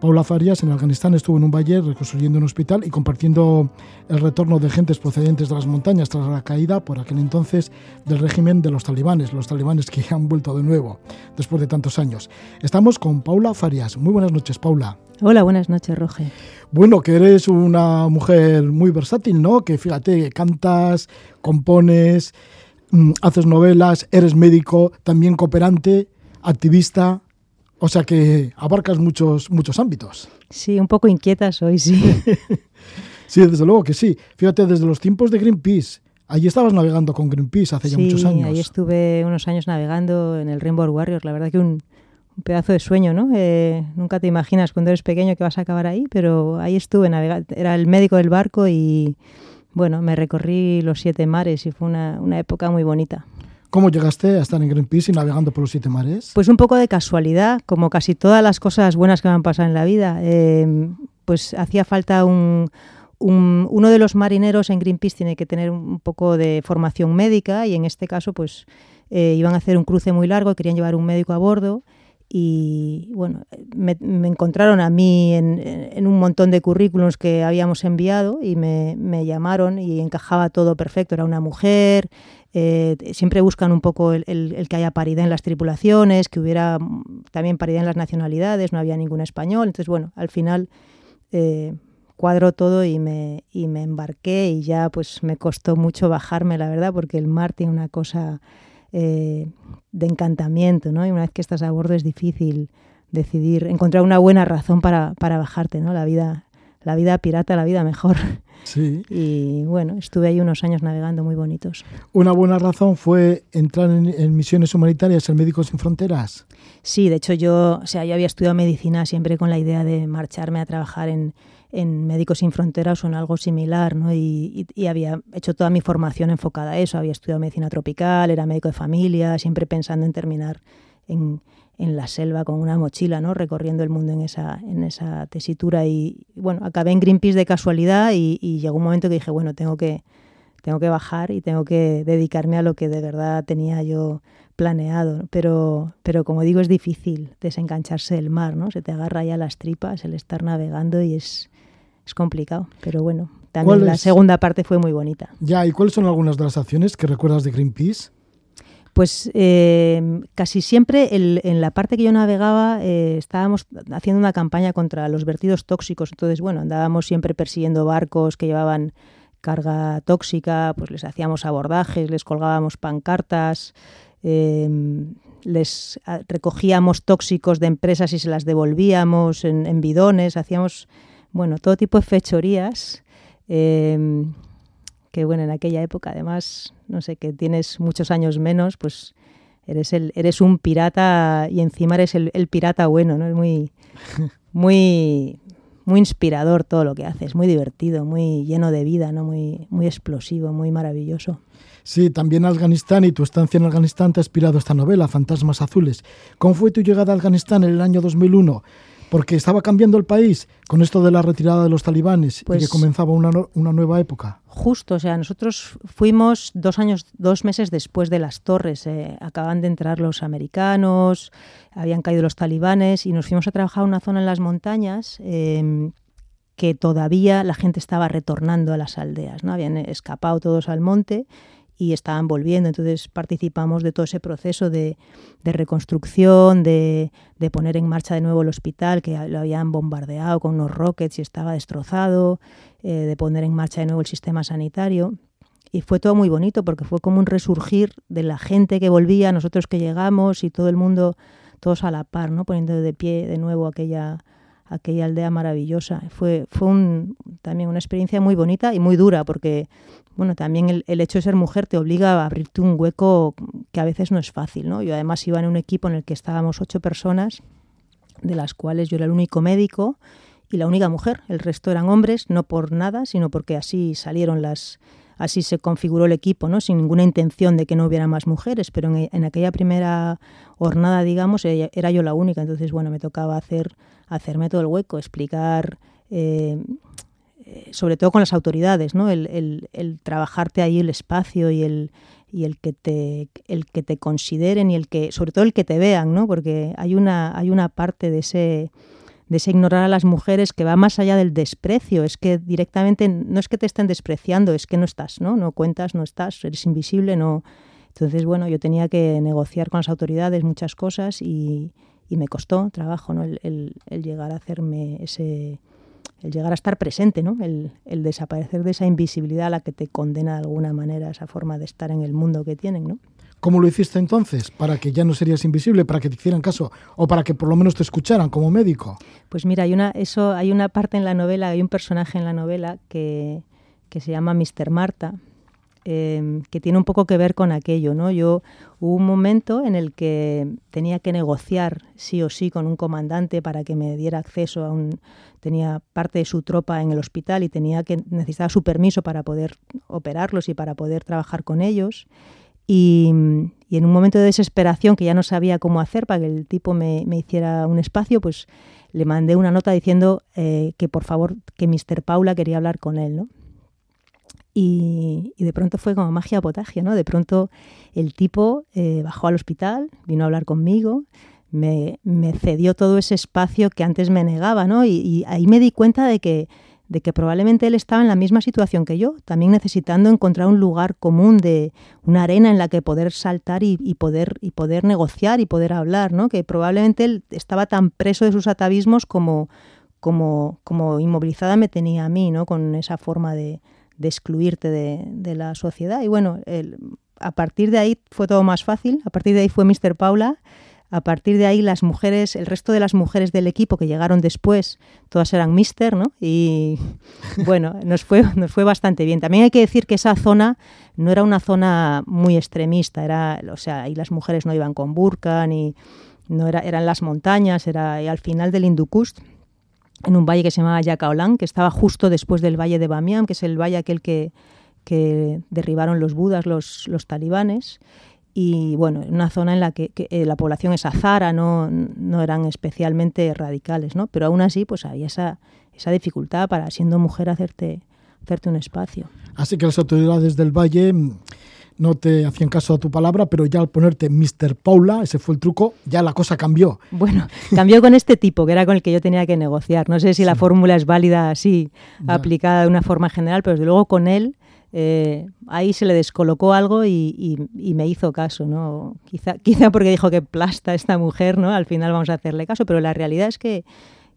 Paula Farias en Afganistán estuvo en un valle reconstruyendo un hospital y compartiendo el retorno de gentes procedentes de las montañas tras la caída por aquel entonces del régimen de los talibanes, los talibanes que han vuelto de nuevo después de tantos años. Estamos con Paula Farias. Muy buenas noches, Paula. Hola, buenas noches, Roge. Bueno, que eres una mujer muy versátil, ¿no? Que fíjate, cantas, compones, mm, haces novelas, eres médico, también cooperante, activista. O sea que abarcas muchos, muchos ámbitos. Sí, un poco inquieta soy, sí. sí, desde luego que sí. Fíjate, desde los tiempos de Greenpeace. Allí estabas navegando con Greenpeace hace ya sí, muchos años. ahí estuve unos años navegando en el Rainbow Warriors. La verdad que un, un pedazo de sueño, ¿no? Eh, nunca te imaginas cuando eres pequeño que vas a acabar ahí, pero ahí estuve navegando. Era el médico del barco y, bueno, me recorrí los siete mares y fue una, una época muy bonita. ¿Cómo llegaste a estar en Greenpeace y navegando por los siete mares? Pues un poco de casualidad, como casi todas las cosas buenas que me han pasado en la vida. Eh, pues hacía falta un, un, uno de los marineros en Greenpeace tiene que tener un poco de formación médica y en este caso pues eh, iban a hacer un cruce muy largo, querían llevar un médico a bordo y bueno, me, encontraron a mí en, un montón de currículums que habíamos enviado y me llamaron y encajaba todo perfecto. Era una mujer, eh, siempre buscan un poco el, que haya paridad en las tripulaciones, que hubiera también paridad en las nacionalidades, no había ningún español. Entonces, bueno, al final eh, cuadró todo y me, y me embarqué y ya pues me costó mucho bajarme, la verdad, porque el mar tiene una cosa eh, de encantamiento, ¿no? Y una vez que estás a bordo es difícil decidir, encontrar una buena razón para, para bajarte, ¿no? La vida, la vida pirata, la vida mejor. Sí. Y bueno, estuve ahí unos años navegando muy bonitos. ¿Una buena razón fue entrar en, en, misiones humanitarias en Médicos Sin Fronteras? Sí, de hecho yo, o sea, yo había estudiado medicina siempre con la idea de marcharme a trabajar en, en Médicos Sin Fronteras o en algo similar, ¿no? Y, y, y, había hecho toda mi formación enfocada a eso. Había estudiado medicina tropical, era médico de familia, siempre pensando en terminar en, en la selva con una mochila, ¿no? Recorriendo el mundo en esa, en esa tesitura. Y bueno, acabé en Greenpeace de casualidad y, y llegó un momento que dije, bueno, tengo que, tengo que bajar y tengo que dedicarme a lo que de verdad tenía yo planeado. Pero, pero como digo, es difícil desengancharse del mar, ¿no? Se te agarra ya las tripas el estar navegando y es, es complicado. Pero bueno, también la segunda parte fue muy bonita. Ya, ¿y cuáles son algunas de las acciones que recuerdas de Greenpeace? Pues eh, casi siempre el, en la parte que yo navegaba eh, estábamos haciendo una campaña contra los vertidos tóxicos. Entonces, bueno, andábamos siempre persiguiendo barcos que llevaban carga tóxica, pues les hacíamos abordajes, les colgábamos pancartas, eh, les recogíamos tóxicos de empresas y se las devolvíamos en, en bidones, hacíamos, bueno, todo tipo de fechorías. Que bueno, en aquella época además, no sé, que tienes muchos años menos, pues eres el, eres un pirata y encima eres el, el pirata bueno, ¿no? Es muy, muy, muy inspirador todo lo que haces, muy divertido, muy lleno de vida, ¿no? Muy, muy explosivo, muy maravilloso. Sí, también Afganistán y tu estancia en Afganistán te ha inspirado esta novela, Fantasmas Azules. ¿Cómo fue tu llegada a Afganistán en el año 2001? Porque estaba cambiando el país con esto de la retirada de los talibanes y Pues- que comenzaba una, una nueva época. Justo, o sea, nosotros fuimos dos años, dos meses después de las torres. eh, acaban de entrar los americanos, habían caído los talibanes y nos fuimos a trabajar a una zona en las montañas eh, que todavía la gente estaba retornando a las aldeas, ¿no? Habían escapado todos al monte y estaban volviendo. Entonces participamos de todo ese proceso de, reconstrucción, de, de poner en marcha de nuevo el hospital, que lo habían bombardeado con unos rockets y estaba destrozado, eh, de poner en marcha de nuevo el sistema sanitario. Y fue todo muy bonito porque fue como un resurgir de la gente que volvía, nosotros que llegamos y todo el mundo, todos a la par, ¿no? poniendo de pie de nuevo aquella, aquella aldea maravillosa. Fue, fue un, también una experiencia muy bonita y muy dura porque bueno, también el, hecho de ser mujer te obliga a abrirte un hueco que a veces no es fácil. ¿no? Yo además iba en un equipo en el que estábamos ocho personas, de las cuales yo era el único médico y la única mujer. El resto eran hombres, no por nada, sino porque así salieron las, así se configuró el equipo, ¿no? sin ninguna intención de que no hubiera más mujeres, pero en, en aquella primera jornada, digamos, era yo la única, entonces, bueno, me tocaba hacer, hacerme todo el hueco, explicar, eh, eh, sobre todo con las autoridades, ¿no? El, el- el trabajarte ahí el espacio y el y el que te el que te consideren y el que sobre todo el que te vean, ¿no? Porque hay una hay una parte de ese de ese ignorar a las mujeres que va más allá del desprecio, es que directamente no es que te estén despreciando, es que no estás, ¿no? No cuentas, no estás, eres invisible, no. Entonces, bueno, yo tenía que negociar con las autoridades muchas cosas y, y me costó trabajo, ¿no? El, el- el llegar a hacerme ese, el llegar a estar presente, ¿no? El, el desaparecer de esa invisibilidad a la que te condena de alguna manera esa forma de estar en el mundo que tienen, ¿no? ¿Cómo lo hiciste entonces? ¿Para que ya no serías invisible, para que te hicieran caso o para que por lo menos te escucharan como médico? Pues mira, hay una, eso, hay una parte en la novela, hay un personaje en la novela que, que se llama Mr. Marta, eh, que tiene un poco que ver con aquello, ¿no? Yo hubo un momento en el que tenía que negociar sí o sí con un comandante para que me diera acceso a un tenía parte de su tropa en el hospital y tenía que necesitaba su permiso para poder operarlos y para poder trabajar con ellos. Y, y en un momento de desesperación que ya no sabía cómo hacer para que el tipo me, me hiciera un espacio, pues le mandé una nota diciendo eh, que por favor, que Mr. Paula quería hablar con él, ¿no? Y, de pronto fue como magia potagia, ¿no? De pronto el tipo eh, bajó al hospital, vino a hablar conmigo, me, me cedió todo ese espacio que antes me negaba, ¿no? Y, y ahí me di cuenta de que, de que probablemente él estaba en la misma situación que yo, también necesitando encontrar un lugar común de una arena en la que poder saltar y, y poder, y poder negociar y poder hablar, ¿no? Que probablemente él estaba tan preso de sus atavismos como, como, como inmovilizada me tenía a mí, ¿no? Con esa forma de, de excluirte de, de la sociedad. Y bueno, el- a partir de ahí fue todo más fácil, a partir de ahí fue Mr. Paula, a partir de ahí las mujeres, el resto de las mujeres del equipo que llegaron después, todas eran Mister, ¿no? Y bueno, nos fue, nos fue bastante bien. También hay que decir que esa zona no era una zona muy extremista, era, o sea, ahí las mujeres no iban con burka, ni no era, eran las montañas, era al final del Hindu Kush, en un valle que se llamaba Yacaolán, que estaba justo después del valle de Bamiyan, que es el valle aquel que, que derribaron los budas, los, los talibanes. Y bueno, una zona en la que, que, eh, la población es azara, no, no eran especialmente radicales, ¿no? Pero aún así, pues había esa, esa dificultad para, siendo mujer, hacerte, hacerte un espacio. Así que las autoridades del Valle no te hacían caso a tu palabra, pero ya al ponerte Mr. Paula, ese fue el truco, ya la cosa cambió. Bueno, cambió con este tipo, que era con el que yo tenía que negociar. No sé si la fórmula es válida así, Ya. aplicada de una forma general, pero desde luego con él eh, ahí se le descolocó algo y, y- y me hizo caso, ¿no? Quizá, quizá porque dijo que plasta esta mujer, ¿no? Al final vamos a hacerle caso, pero la realidad es que,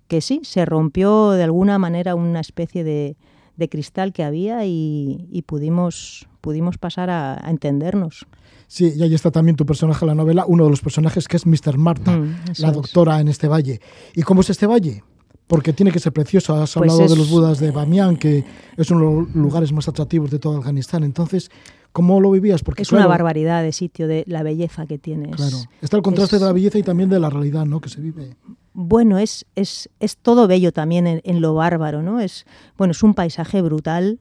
que sí, se rompió de alguna manera una especie de, de cristal que había y, y pudimos, pudimos pasar a, a entendernos. Sí, y ahí está también tu personaje en la novela, uno de los personajes que es Mr. Marta, Mm, la es. doctora en este valle. ¿Y cómo es este valle? Porque tiene que ser precioso. Has Pues hablado de los budas de Bamiyan, que es uno de los lugares más atractivos de todo Afganistán. Entonces, ¿cómo lo vivías? Porque Es claro, una barbaridad de sitio, de la belleza que tiene. es- Claro, está el contraste es- de la belleza y también de la realidad, ¿no? Que se vive. Bueno, es, es, es todo bello también en, en lo bárbaro, ¿no? Es, bueno, es un paisaje brutal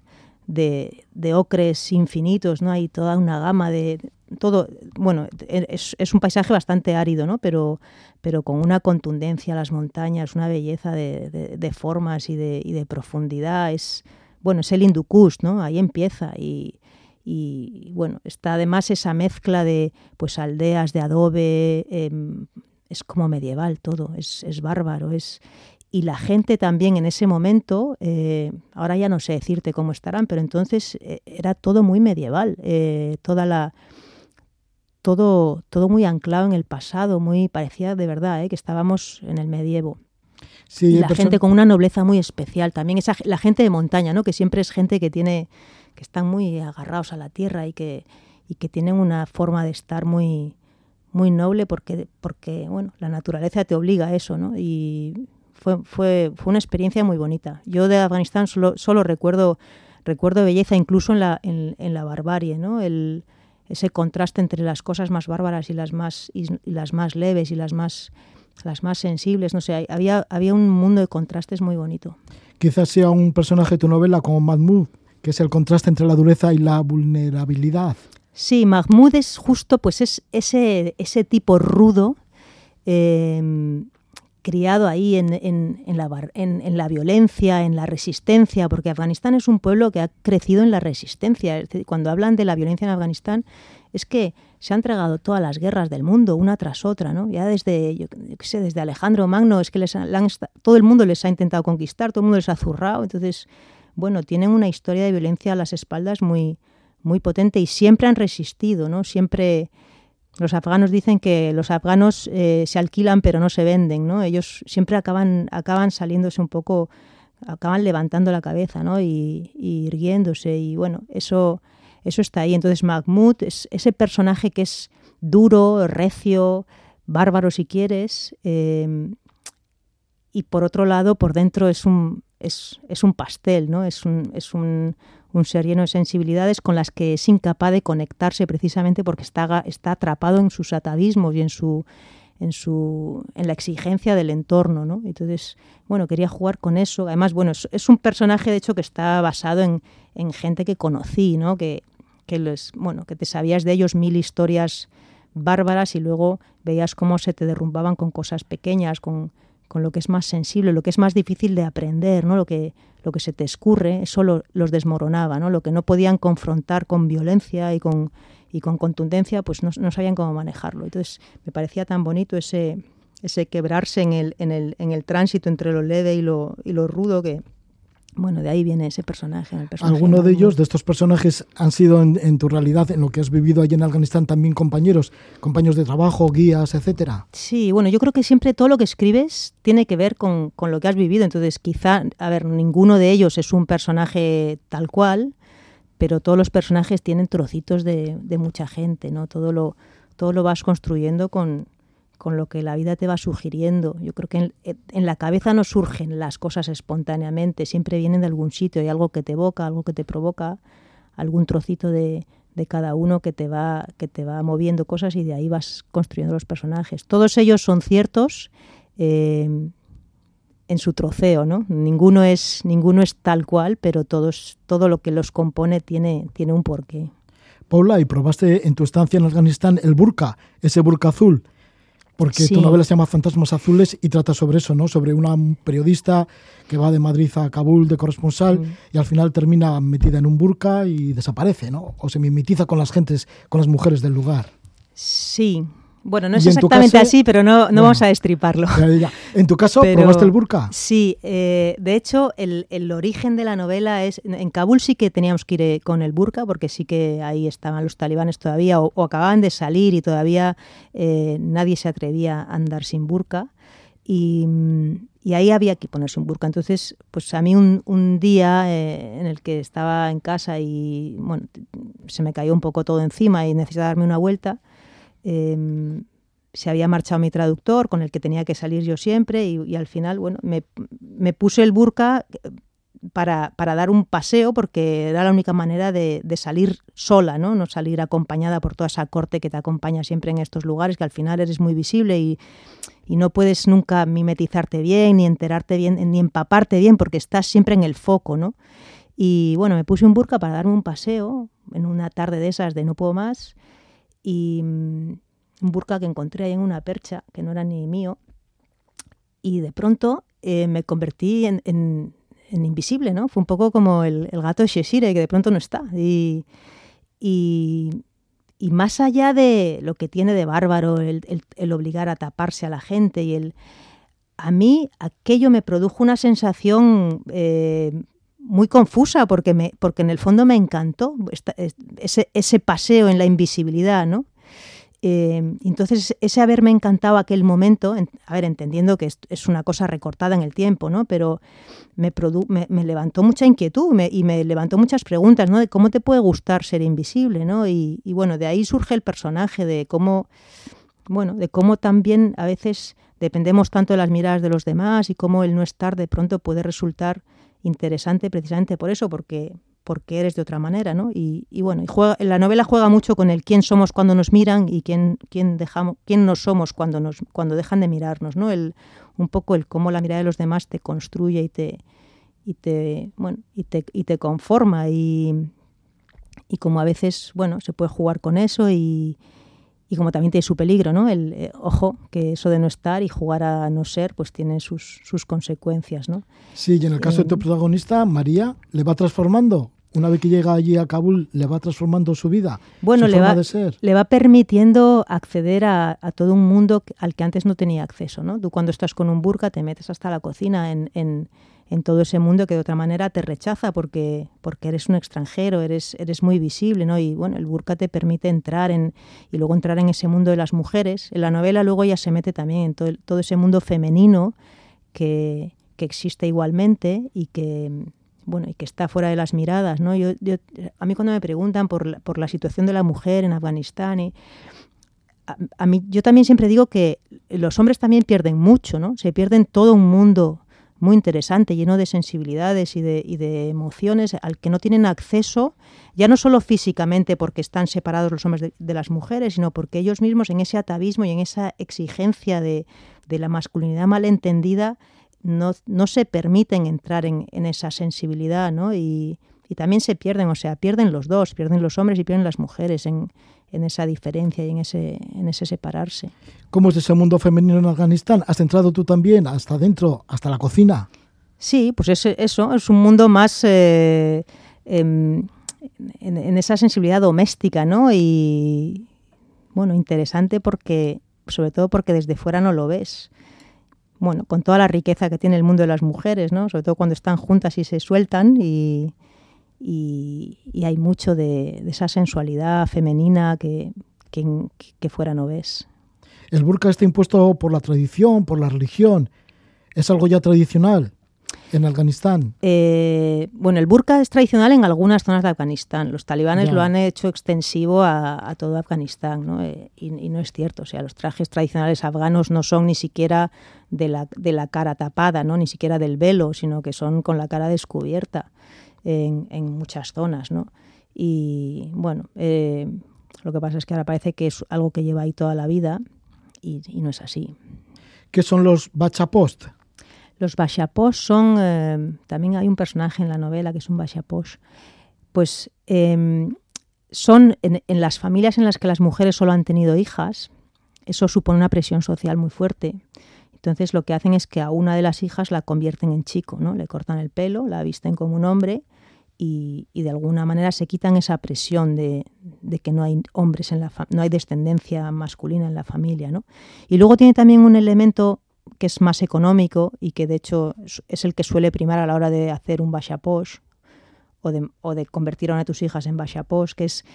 de, de ocres infinitos, ¿no? Hay toda una gama de todo, bueno, es, es, un paisaje bastante árido, ¿no? Pero, pero con una contundencia, las montañas, una belleza de, de, formas y de, y de profundidad. Es, bueno, es el Hindu ¿no? Ahí empieza y, y bueno, está además esa mezcla de pues aldeas de adobe, em, es como medieval todo, es, es bárbaro, es y la gente también en ese momento, eh, ahora ya no sé decirte cómo estarán, pero entonces eh, era todo muy medieval, eh, toda la todo todo muy anclado en el pasado, muy parecía de verdad que estábamos en el medievo. y la gente con una nobleza muy especial, también esa la gente de montaña, ¿no? que siempre es gente que tiene que están muy agarrados a la tierra y que y que tienen una forma de estar muy muy noble porque porque bueno, la naturaleza te obliga a eso, ¿no? Y fue, fue, fue una experiencia muy bonita. Yo de Afganistán solo, solo recuerdo, recuerdo belleza incluso en la, en, en la barbarie, ¿no? El, ese contraste entre las cosas más bárbaras y las más, y, las más leves y las más, las más sensibles. No sé, había, había un mundo de contrastes muy bonito. Quizás sea un personaje de tu novela como Mahmoud, que es el contraste entre la dureza y la vulnerabilidad. Sí, Mahmoud es justo pues es ese, ese tipo rudo eh, criado ahí en, la, en, la, violencia, en la resistencia, porque Afganistán es un pueblo que ha crecido en la resistencia. Cuando hablan de la violencia en Afganistán, es que se han entregado todas las guerras del mundo, una tras otra, ¿no? Ya desde, yo, sé, desde Alejandro Magno, es que les todo el mundo les ha intentado conquistar, todo el mundo les ha zurrado. Entonces, bueno, tienen una historia de violencia a las espaldas muy, muy potente y siempre han resistido, ¿no? Siempre los afganos dicen que los afganos eh, se alquilan pero no se venden, ¿no? Ellos siempre acaban, acaban saliéndose un poco, acaban levantando la cabeza, ¿no? Y, irguiéndose y bueno, eso, eso está ahí. Entonces Mahmoud es ese personaje que es duro, recio, bárbaro si quieres, eh, y por otro lado, por dentro es un, es, es un pastel, ¿no? Es un, es un, un ser lleno de sensibilidades con las que es incapaz de conectarse precisamente porque está, está atrapado en sus atavismos y en su en su en la exigencia del entorno, ¿no? Entonces, bueno, quería jugar con eso. Además, bueno, es, un personaje de hecho que está basado en, en gente que conocí, ¿no? Que, que les, bueno, que te sabías de ellos mil historias bárbaras y luego veías cómo se te derrumbaban con cosas pequeñas, con, con lo que es más sensible, lo que es más difícil de aprender, ¿no? Lo que lo que se te escurre, eso los desmoronaba, ¿no? Lo que no podían confrontar con violencia y con, y con contundencia, pues no, no, sabían cómo manejarlo. Entonces me parecía tan bonito ese, ese quebrarse en el, en, el, en el tránsito entre lo leve y lo, y lo rudo que, bueno, de ahí viene ese personaje. El ¿Alguno de ellos, de estos personajes, han sido en, tu realidad, en lo que has vivido allí en Afganistán, también compañeros, compañeros de trabajo, guías, etcétera? Sí, bueno, yo creo que siempre todo lo que escribes tiene que ver con, con lo que has vivido. Entonces, quizá, a ver, ninguno de ellos es un personaje tal cual, pero todos los personajes tienen trocitos de, de mucha gente, ¿no? Todo lo, todo lo vas construyendo con, con lo que la vida te va sugiriendo. Yo creo que en, la cabeza no surgen las cosas espontáneamente, siempre vienen de algún sitio, hay algo que te evoca, algo que te provoca, algún trocito de, cada uno que te va que te va moviendo cosas y de ahí vas construyendo los personajes. Todos ellos son ciertos eh, en su troceo, ¿no? Ninguno es ninguno es tal cual, pero todos todo lo que los compone tiene tiene un porqué. Paula, y probaste en tu estancia en Afganistán el burka, ese burka azul porque tu novela se llama Fantasmas Azules y trata sobre eso, ¿no? Sobre una periodista que va de Madrid a Kabul de corresponsal mm. y al final termina metida en un burka y desaparece, ¿no? O se mimetiza con las gentes, con las mujeres del lugar. Sí, bueno, no es exactamente así, pero no, no vamos a destriparlo. ¿En tu caso probaste el burka? Sí, eh, de hecho, el, el, origen de la novela es. En Kabul sí que teníamos que ir eh, con el burka, porque sí que ahí estaban los talibanes todavía, o, acababan de salir y todavía eh, nadie se atrevía a andar sin burka. Y, y, ahí había que ponerse un burka. Entonces, pues a mí un, un día en el que estaba en casa y bueno, se me cayó un poco todo encima y necesitaba darme una vuelta Em, se había marchado mi traductor con el que tenía que salir yo siempre y, al final, bueno, me, me, puse el burka eh, para, para, dar un paseo porque era la única manera de, salir sola, ¿no? No salir acompañada por toda esa corte que te acompaña siempre en estos lugares, que al final eres muy visible y, y no puedes nunca mimetizarte bien, ni enterarte bien, ni empaparte bien porque estás siempre en el foco, ¿no? Y bueno, me puse un burka para darme un paseo en una tarde de esas de no puedo más y mm, un burka que encontré ahí en una percha, que no era ni mío, y de pronto eh, me convertí en, en, invisible, ¿no? Fue un poco como el, el, gato de Cheshire, que de pronto no está. Y, y, más allá de lo que tiene de bárbaro el, obligar a taparse a la gente y el... A mí aquello me produjo una sensación eh, muy confusa porque, me, porque en el fondo me encantó ese, ese paseo en la invisibilidad, ¿no? Eh, entonces, ese haberme encantado aquel momento, en, a ver, entendiendo que es, una cosa recortada en el tiempo, ¿no? Pero me, me, me levantó mucha inquietud y me levantó muchas preguntas, ¿no? De cómo te puede gustar ser invisible, ¿no? Y, y, bueno, de ahí surge el personaje, de cómo, bueno, de cómo también a veces dependemos tanto de las miradas de los demás y cómo el no estar de pronto puede resultar interesante precisamente por eso, porque porque eres de otra manera, ¿no? Y, y bueno, y juega, la novela juega mucho con el quién somos cuando nos miran y quién, quién, dejamos, quién no somos cuando, nos, cuando dejan de mirarnos, ¿no? El, un poco el cómo la mirada de los demás te construye y te, y te, bueno, y te, y te conforma y, y como a veces, bueno, se puede jugar con eso y, y como también tiene su peligro, ¿no? El eh, ojo, que eso de no estar y jugar a no ser, pues tiene sus, sus consecuencias, ¿no? Sí, y en el caso eh, de tu protagonista, María, le va transformando. Una vez que llega allí a Kabul, le va transformando su vida. Bueno, su le, forma va, de ser. le va permitiendo acceder a, a, todo un mundo al que antes no tenía acceso, ¿no? Tú cuando estás con un burka te metes hasta la cocina en, en en todo ese mundo que de otra manera te rechaza porque, porque eres un extranjero, eres, eres muy visible, ¿no? Y bueno, el burka te permite entrar en, y luego entrar en ese mundo de las mujeres. En la novela luego ya se mete también en todo, todo ese mundo femenino que, que, existe igualmente y que, bueno, y que está fuera de las miradas, ¿no? Yo, yo, a mí cuando me preguntan por la, por la situación de la mujer en Afganistán y, a, mí, yo también siempre digo que los hombres también pierden mucho, ¿no? Se pierden todo un mundo muy interesante, lleno de sensibilidades y de, y de, emociones al que no tienen acceso, ya no solo físicamente porque están separados los hombres de, las mujeres, sino porque ellos mismos en ese atavismo y en esa exigencia de, de la masculinidad malentendida no, no, se permiten entrar en, en esa sensibilidad, ¿no? Y, y, también se pierden, o sea, pierden los dos, pierden los hombres y pierden las mujeres en, en esa diferencia y en ese, en ese separarse. ¿Cómo es ese mundo femenino en Afganistán? ¿Has entrado tú también hasta adentro, hasta la cocina? Sí, pues es, eso, es un mundo más eh, eh, en, en, esa sensibilidad doméstica, ¿no? Y bueno, interesante porque, sobre todo porque desde fuera no lo ves. Bueno, con toda la riqueza que tiene el mundo de las mujeres, ¿no? Sobre todo cuando están juntas y se sueltan y, y, y hay mucho de, de, esa sensualidad femenina que, que, que, fuera no ves. ¿El burka está impuesto por la tradición, por la religión? ¿Es algo ya tradicional en Afganistán? Eh, bueno, el burka es tradicional en algunas zonas de Afganistán. Los talibanes ya. lo han hecho extensivo a, a todo Afganistán, ¿no? Eh, y, y, no es cierto. O sea, los trajes tradicionales afganos no son ni siquiera de la, de la cara tapada, ¿no? Ni siquiera del velo, sino que son con la cara descubierta en, en muchas zonas, ¿no? Y bueno, eh, lo que pasa es que ahora parece que es algo que lleva ahí toda la vida y, y no es así. ¿Qué son los bachapost? Los bachapost son, eh, también hay un personaje en la novela que es un bachapost, pues eh, son en, en, las familias en las que las mujeres solo han tenido hijas, eso supone una presión social muy fuerte. Entonces lo que hacen es que a una de las hijas la convierten en chico, ¿no? Le cortan el pelo, la visten como un hombre y, y de alguna manera se quitan esa presión de, de que no hay hombres en la no hay descendencia masculina en la familia, ¿no? Y luego tiene también un elemento que es más económico y que de hecho es el que suele primar a la hora de hacer un bachaposh o de, o de convertir a una de tus hijas en bachaposh, que es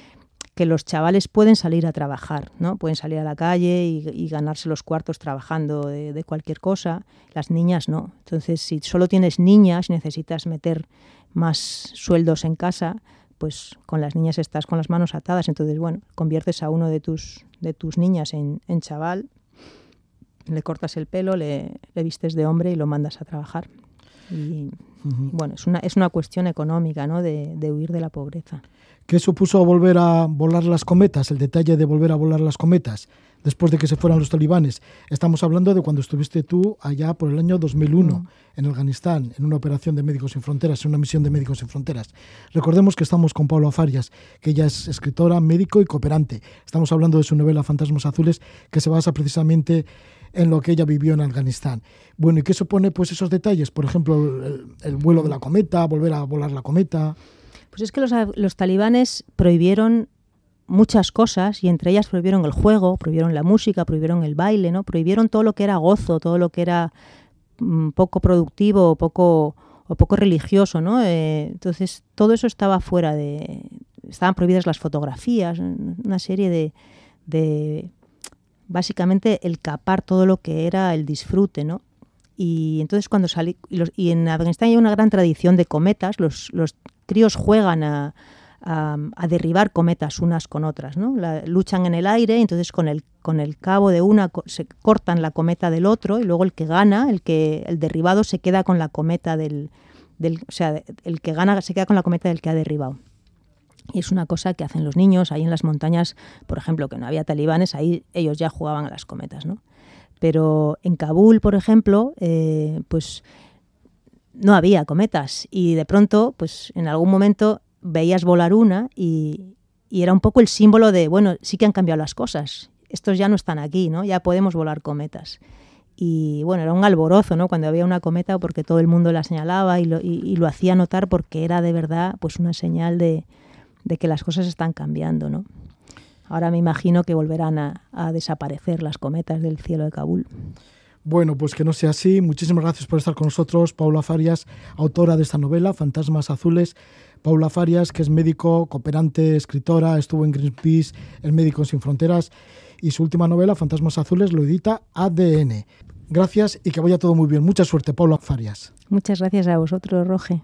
que los chavales pueden salir a trabajar, ¿no? Pueden salir a la calle y, ganarse los cuartos trabajando de, cualquier cosa. Las niñas no. Entonces, si solo tienes niñas y necesitas meter más sueldos en casa, pues con las niñas estás con las manos atadas. Entonces, bueno, conviertes a uno de tus, de tus niñas en, en chaval, le cortas el pelo, le vistes de hombre y lo mandas a trabajar. Y, uh -huh. bueno, es una, es una cuestión económica, ¿no? De, de, huir de la pobreza. ¿Qué supuso volver a volar las cometas? El detalle de volver a volar las cometas. después de que se fueran los talibanes. Estamos hablando de cuando estuviste tú allá por el año 2001 en Afganistán, en una operación de Médicos Sin Fronteras, en una misión de Médicos Sin Fronteras. Recordemos que estamos con Pablo Farias, que ella es escritora, médico y cooperante. Estamos hablando de su novela Fantasmas Azules, que se basa precisamente en lo que ella vivió en Afganistán. Bueno, ¿y qué supone pues esos detalles? Por ejemplo, el, el vuelo de la cometa, volver a volar la cometa. Pues es que los, los talibanes prohibieron muchas cosas y entre ellas prohibieron el juego, prohibieron la música, prohibieron el baile, ¿no? Prohibieron todo lo que era gozo, todo lo que era mm, poco productivo o poco, o poco religioso, ¿no? Eh, entonces, todo eso estaba fuera de... Estaban prohibidas las fotografías, una serie de básicamente, el capar todo lo que era el disfrute, ¿no? Y entonces cuando salí... Y, los, y en Afganistán hay una gran tradición de cometas, los, los críos juegan a, a, derribar cometas unas con otras, ¿no? Luchan en el aire, entonces con el, con el cabo de una se cortan la cometa del otro y luego el que gana, el que el derribado se queda con la cometa del, del o sea, el que gana se queda con la cometa del que ha derribado. Y es una cosa que hacen los niños ahí en las montañas, por ejemplo, que no había talibanes, ahí ellos ya jugaban a las cometas, ¿no? Pero en Kabul, por ejemplo, eh, pues no había cometas y de pronto, pues en algún momento veías volar una y, y, era un poco el símbolo de, bueno, sí que han cambiado las cosas, estos ya no están aquí, ¿no? Ya podemos volar cometas. Y bueno, era un alborozo, ¿no? Cuando había una cometa porque todo el mundo la señalaba y lo, y, y lo hacía notar porque era de verdad pues una señal de, de, que las cosas están cambiando, ¿no? Ahora me imagino que volverán a, a desaparecer las cometas del cielo de Kabul. Bueno, pues que no sea así. Muchísimas gracias por estar con nosotros. Paula Farias, autora de esta novela, Fantasmas Azules. Paula Farias, que es médico, cooperante, escritora, estuvo en Greenpeace, el Médicos Sin Fronteras, y su última novela, Fantasmas Azules, lo edita ADN. Gracias y que vaya todo muy bien. Mucha suerte, Paula Farias. Muchas gracias a vosotros, Roge.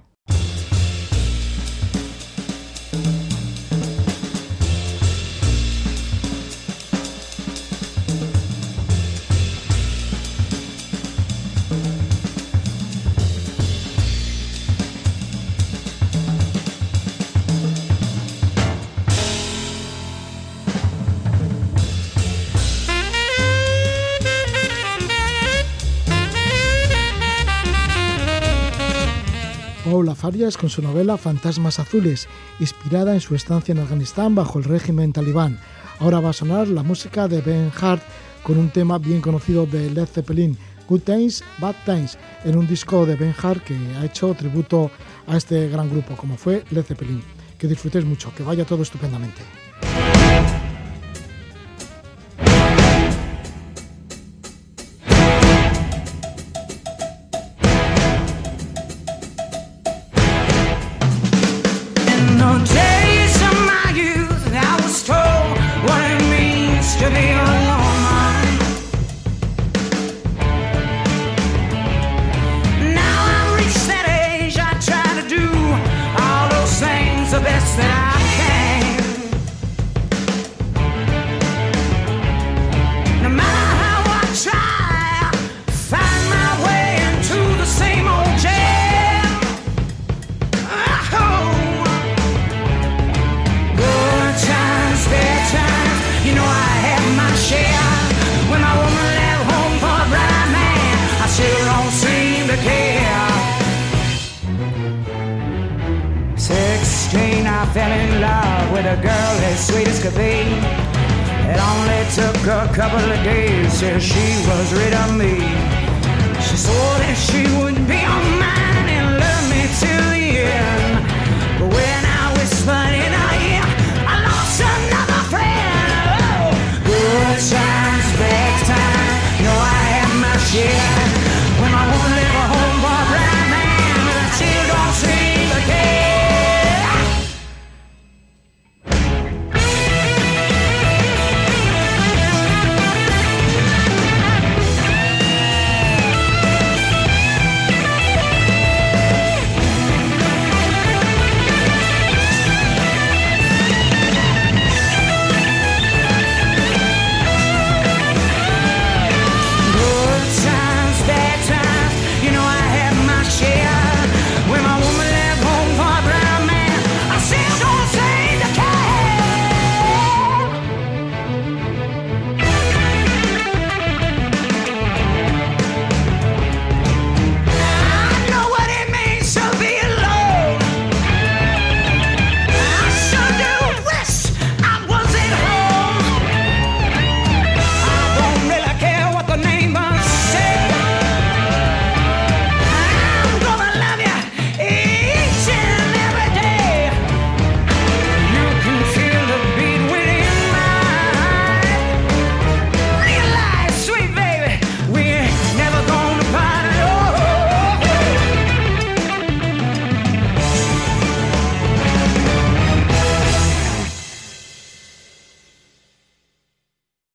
Paula Farias con su novela Fantasmas Azules, inspirada en su estancia en Afganistán bajo el régimen talibán. Ahora va a sonar la música de Ben Hart con un tema bien conocido de Led Zeppelin, Good Times, Bad Times, en un disco de Ben Hart que ha hecho tributo a este gran grupo como fue Led Zeppelin. Que disfrutéis mucho, que vaya todo estupendamente.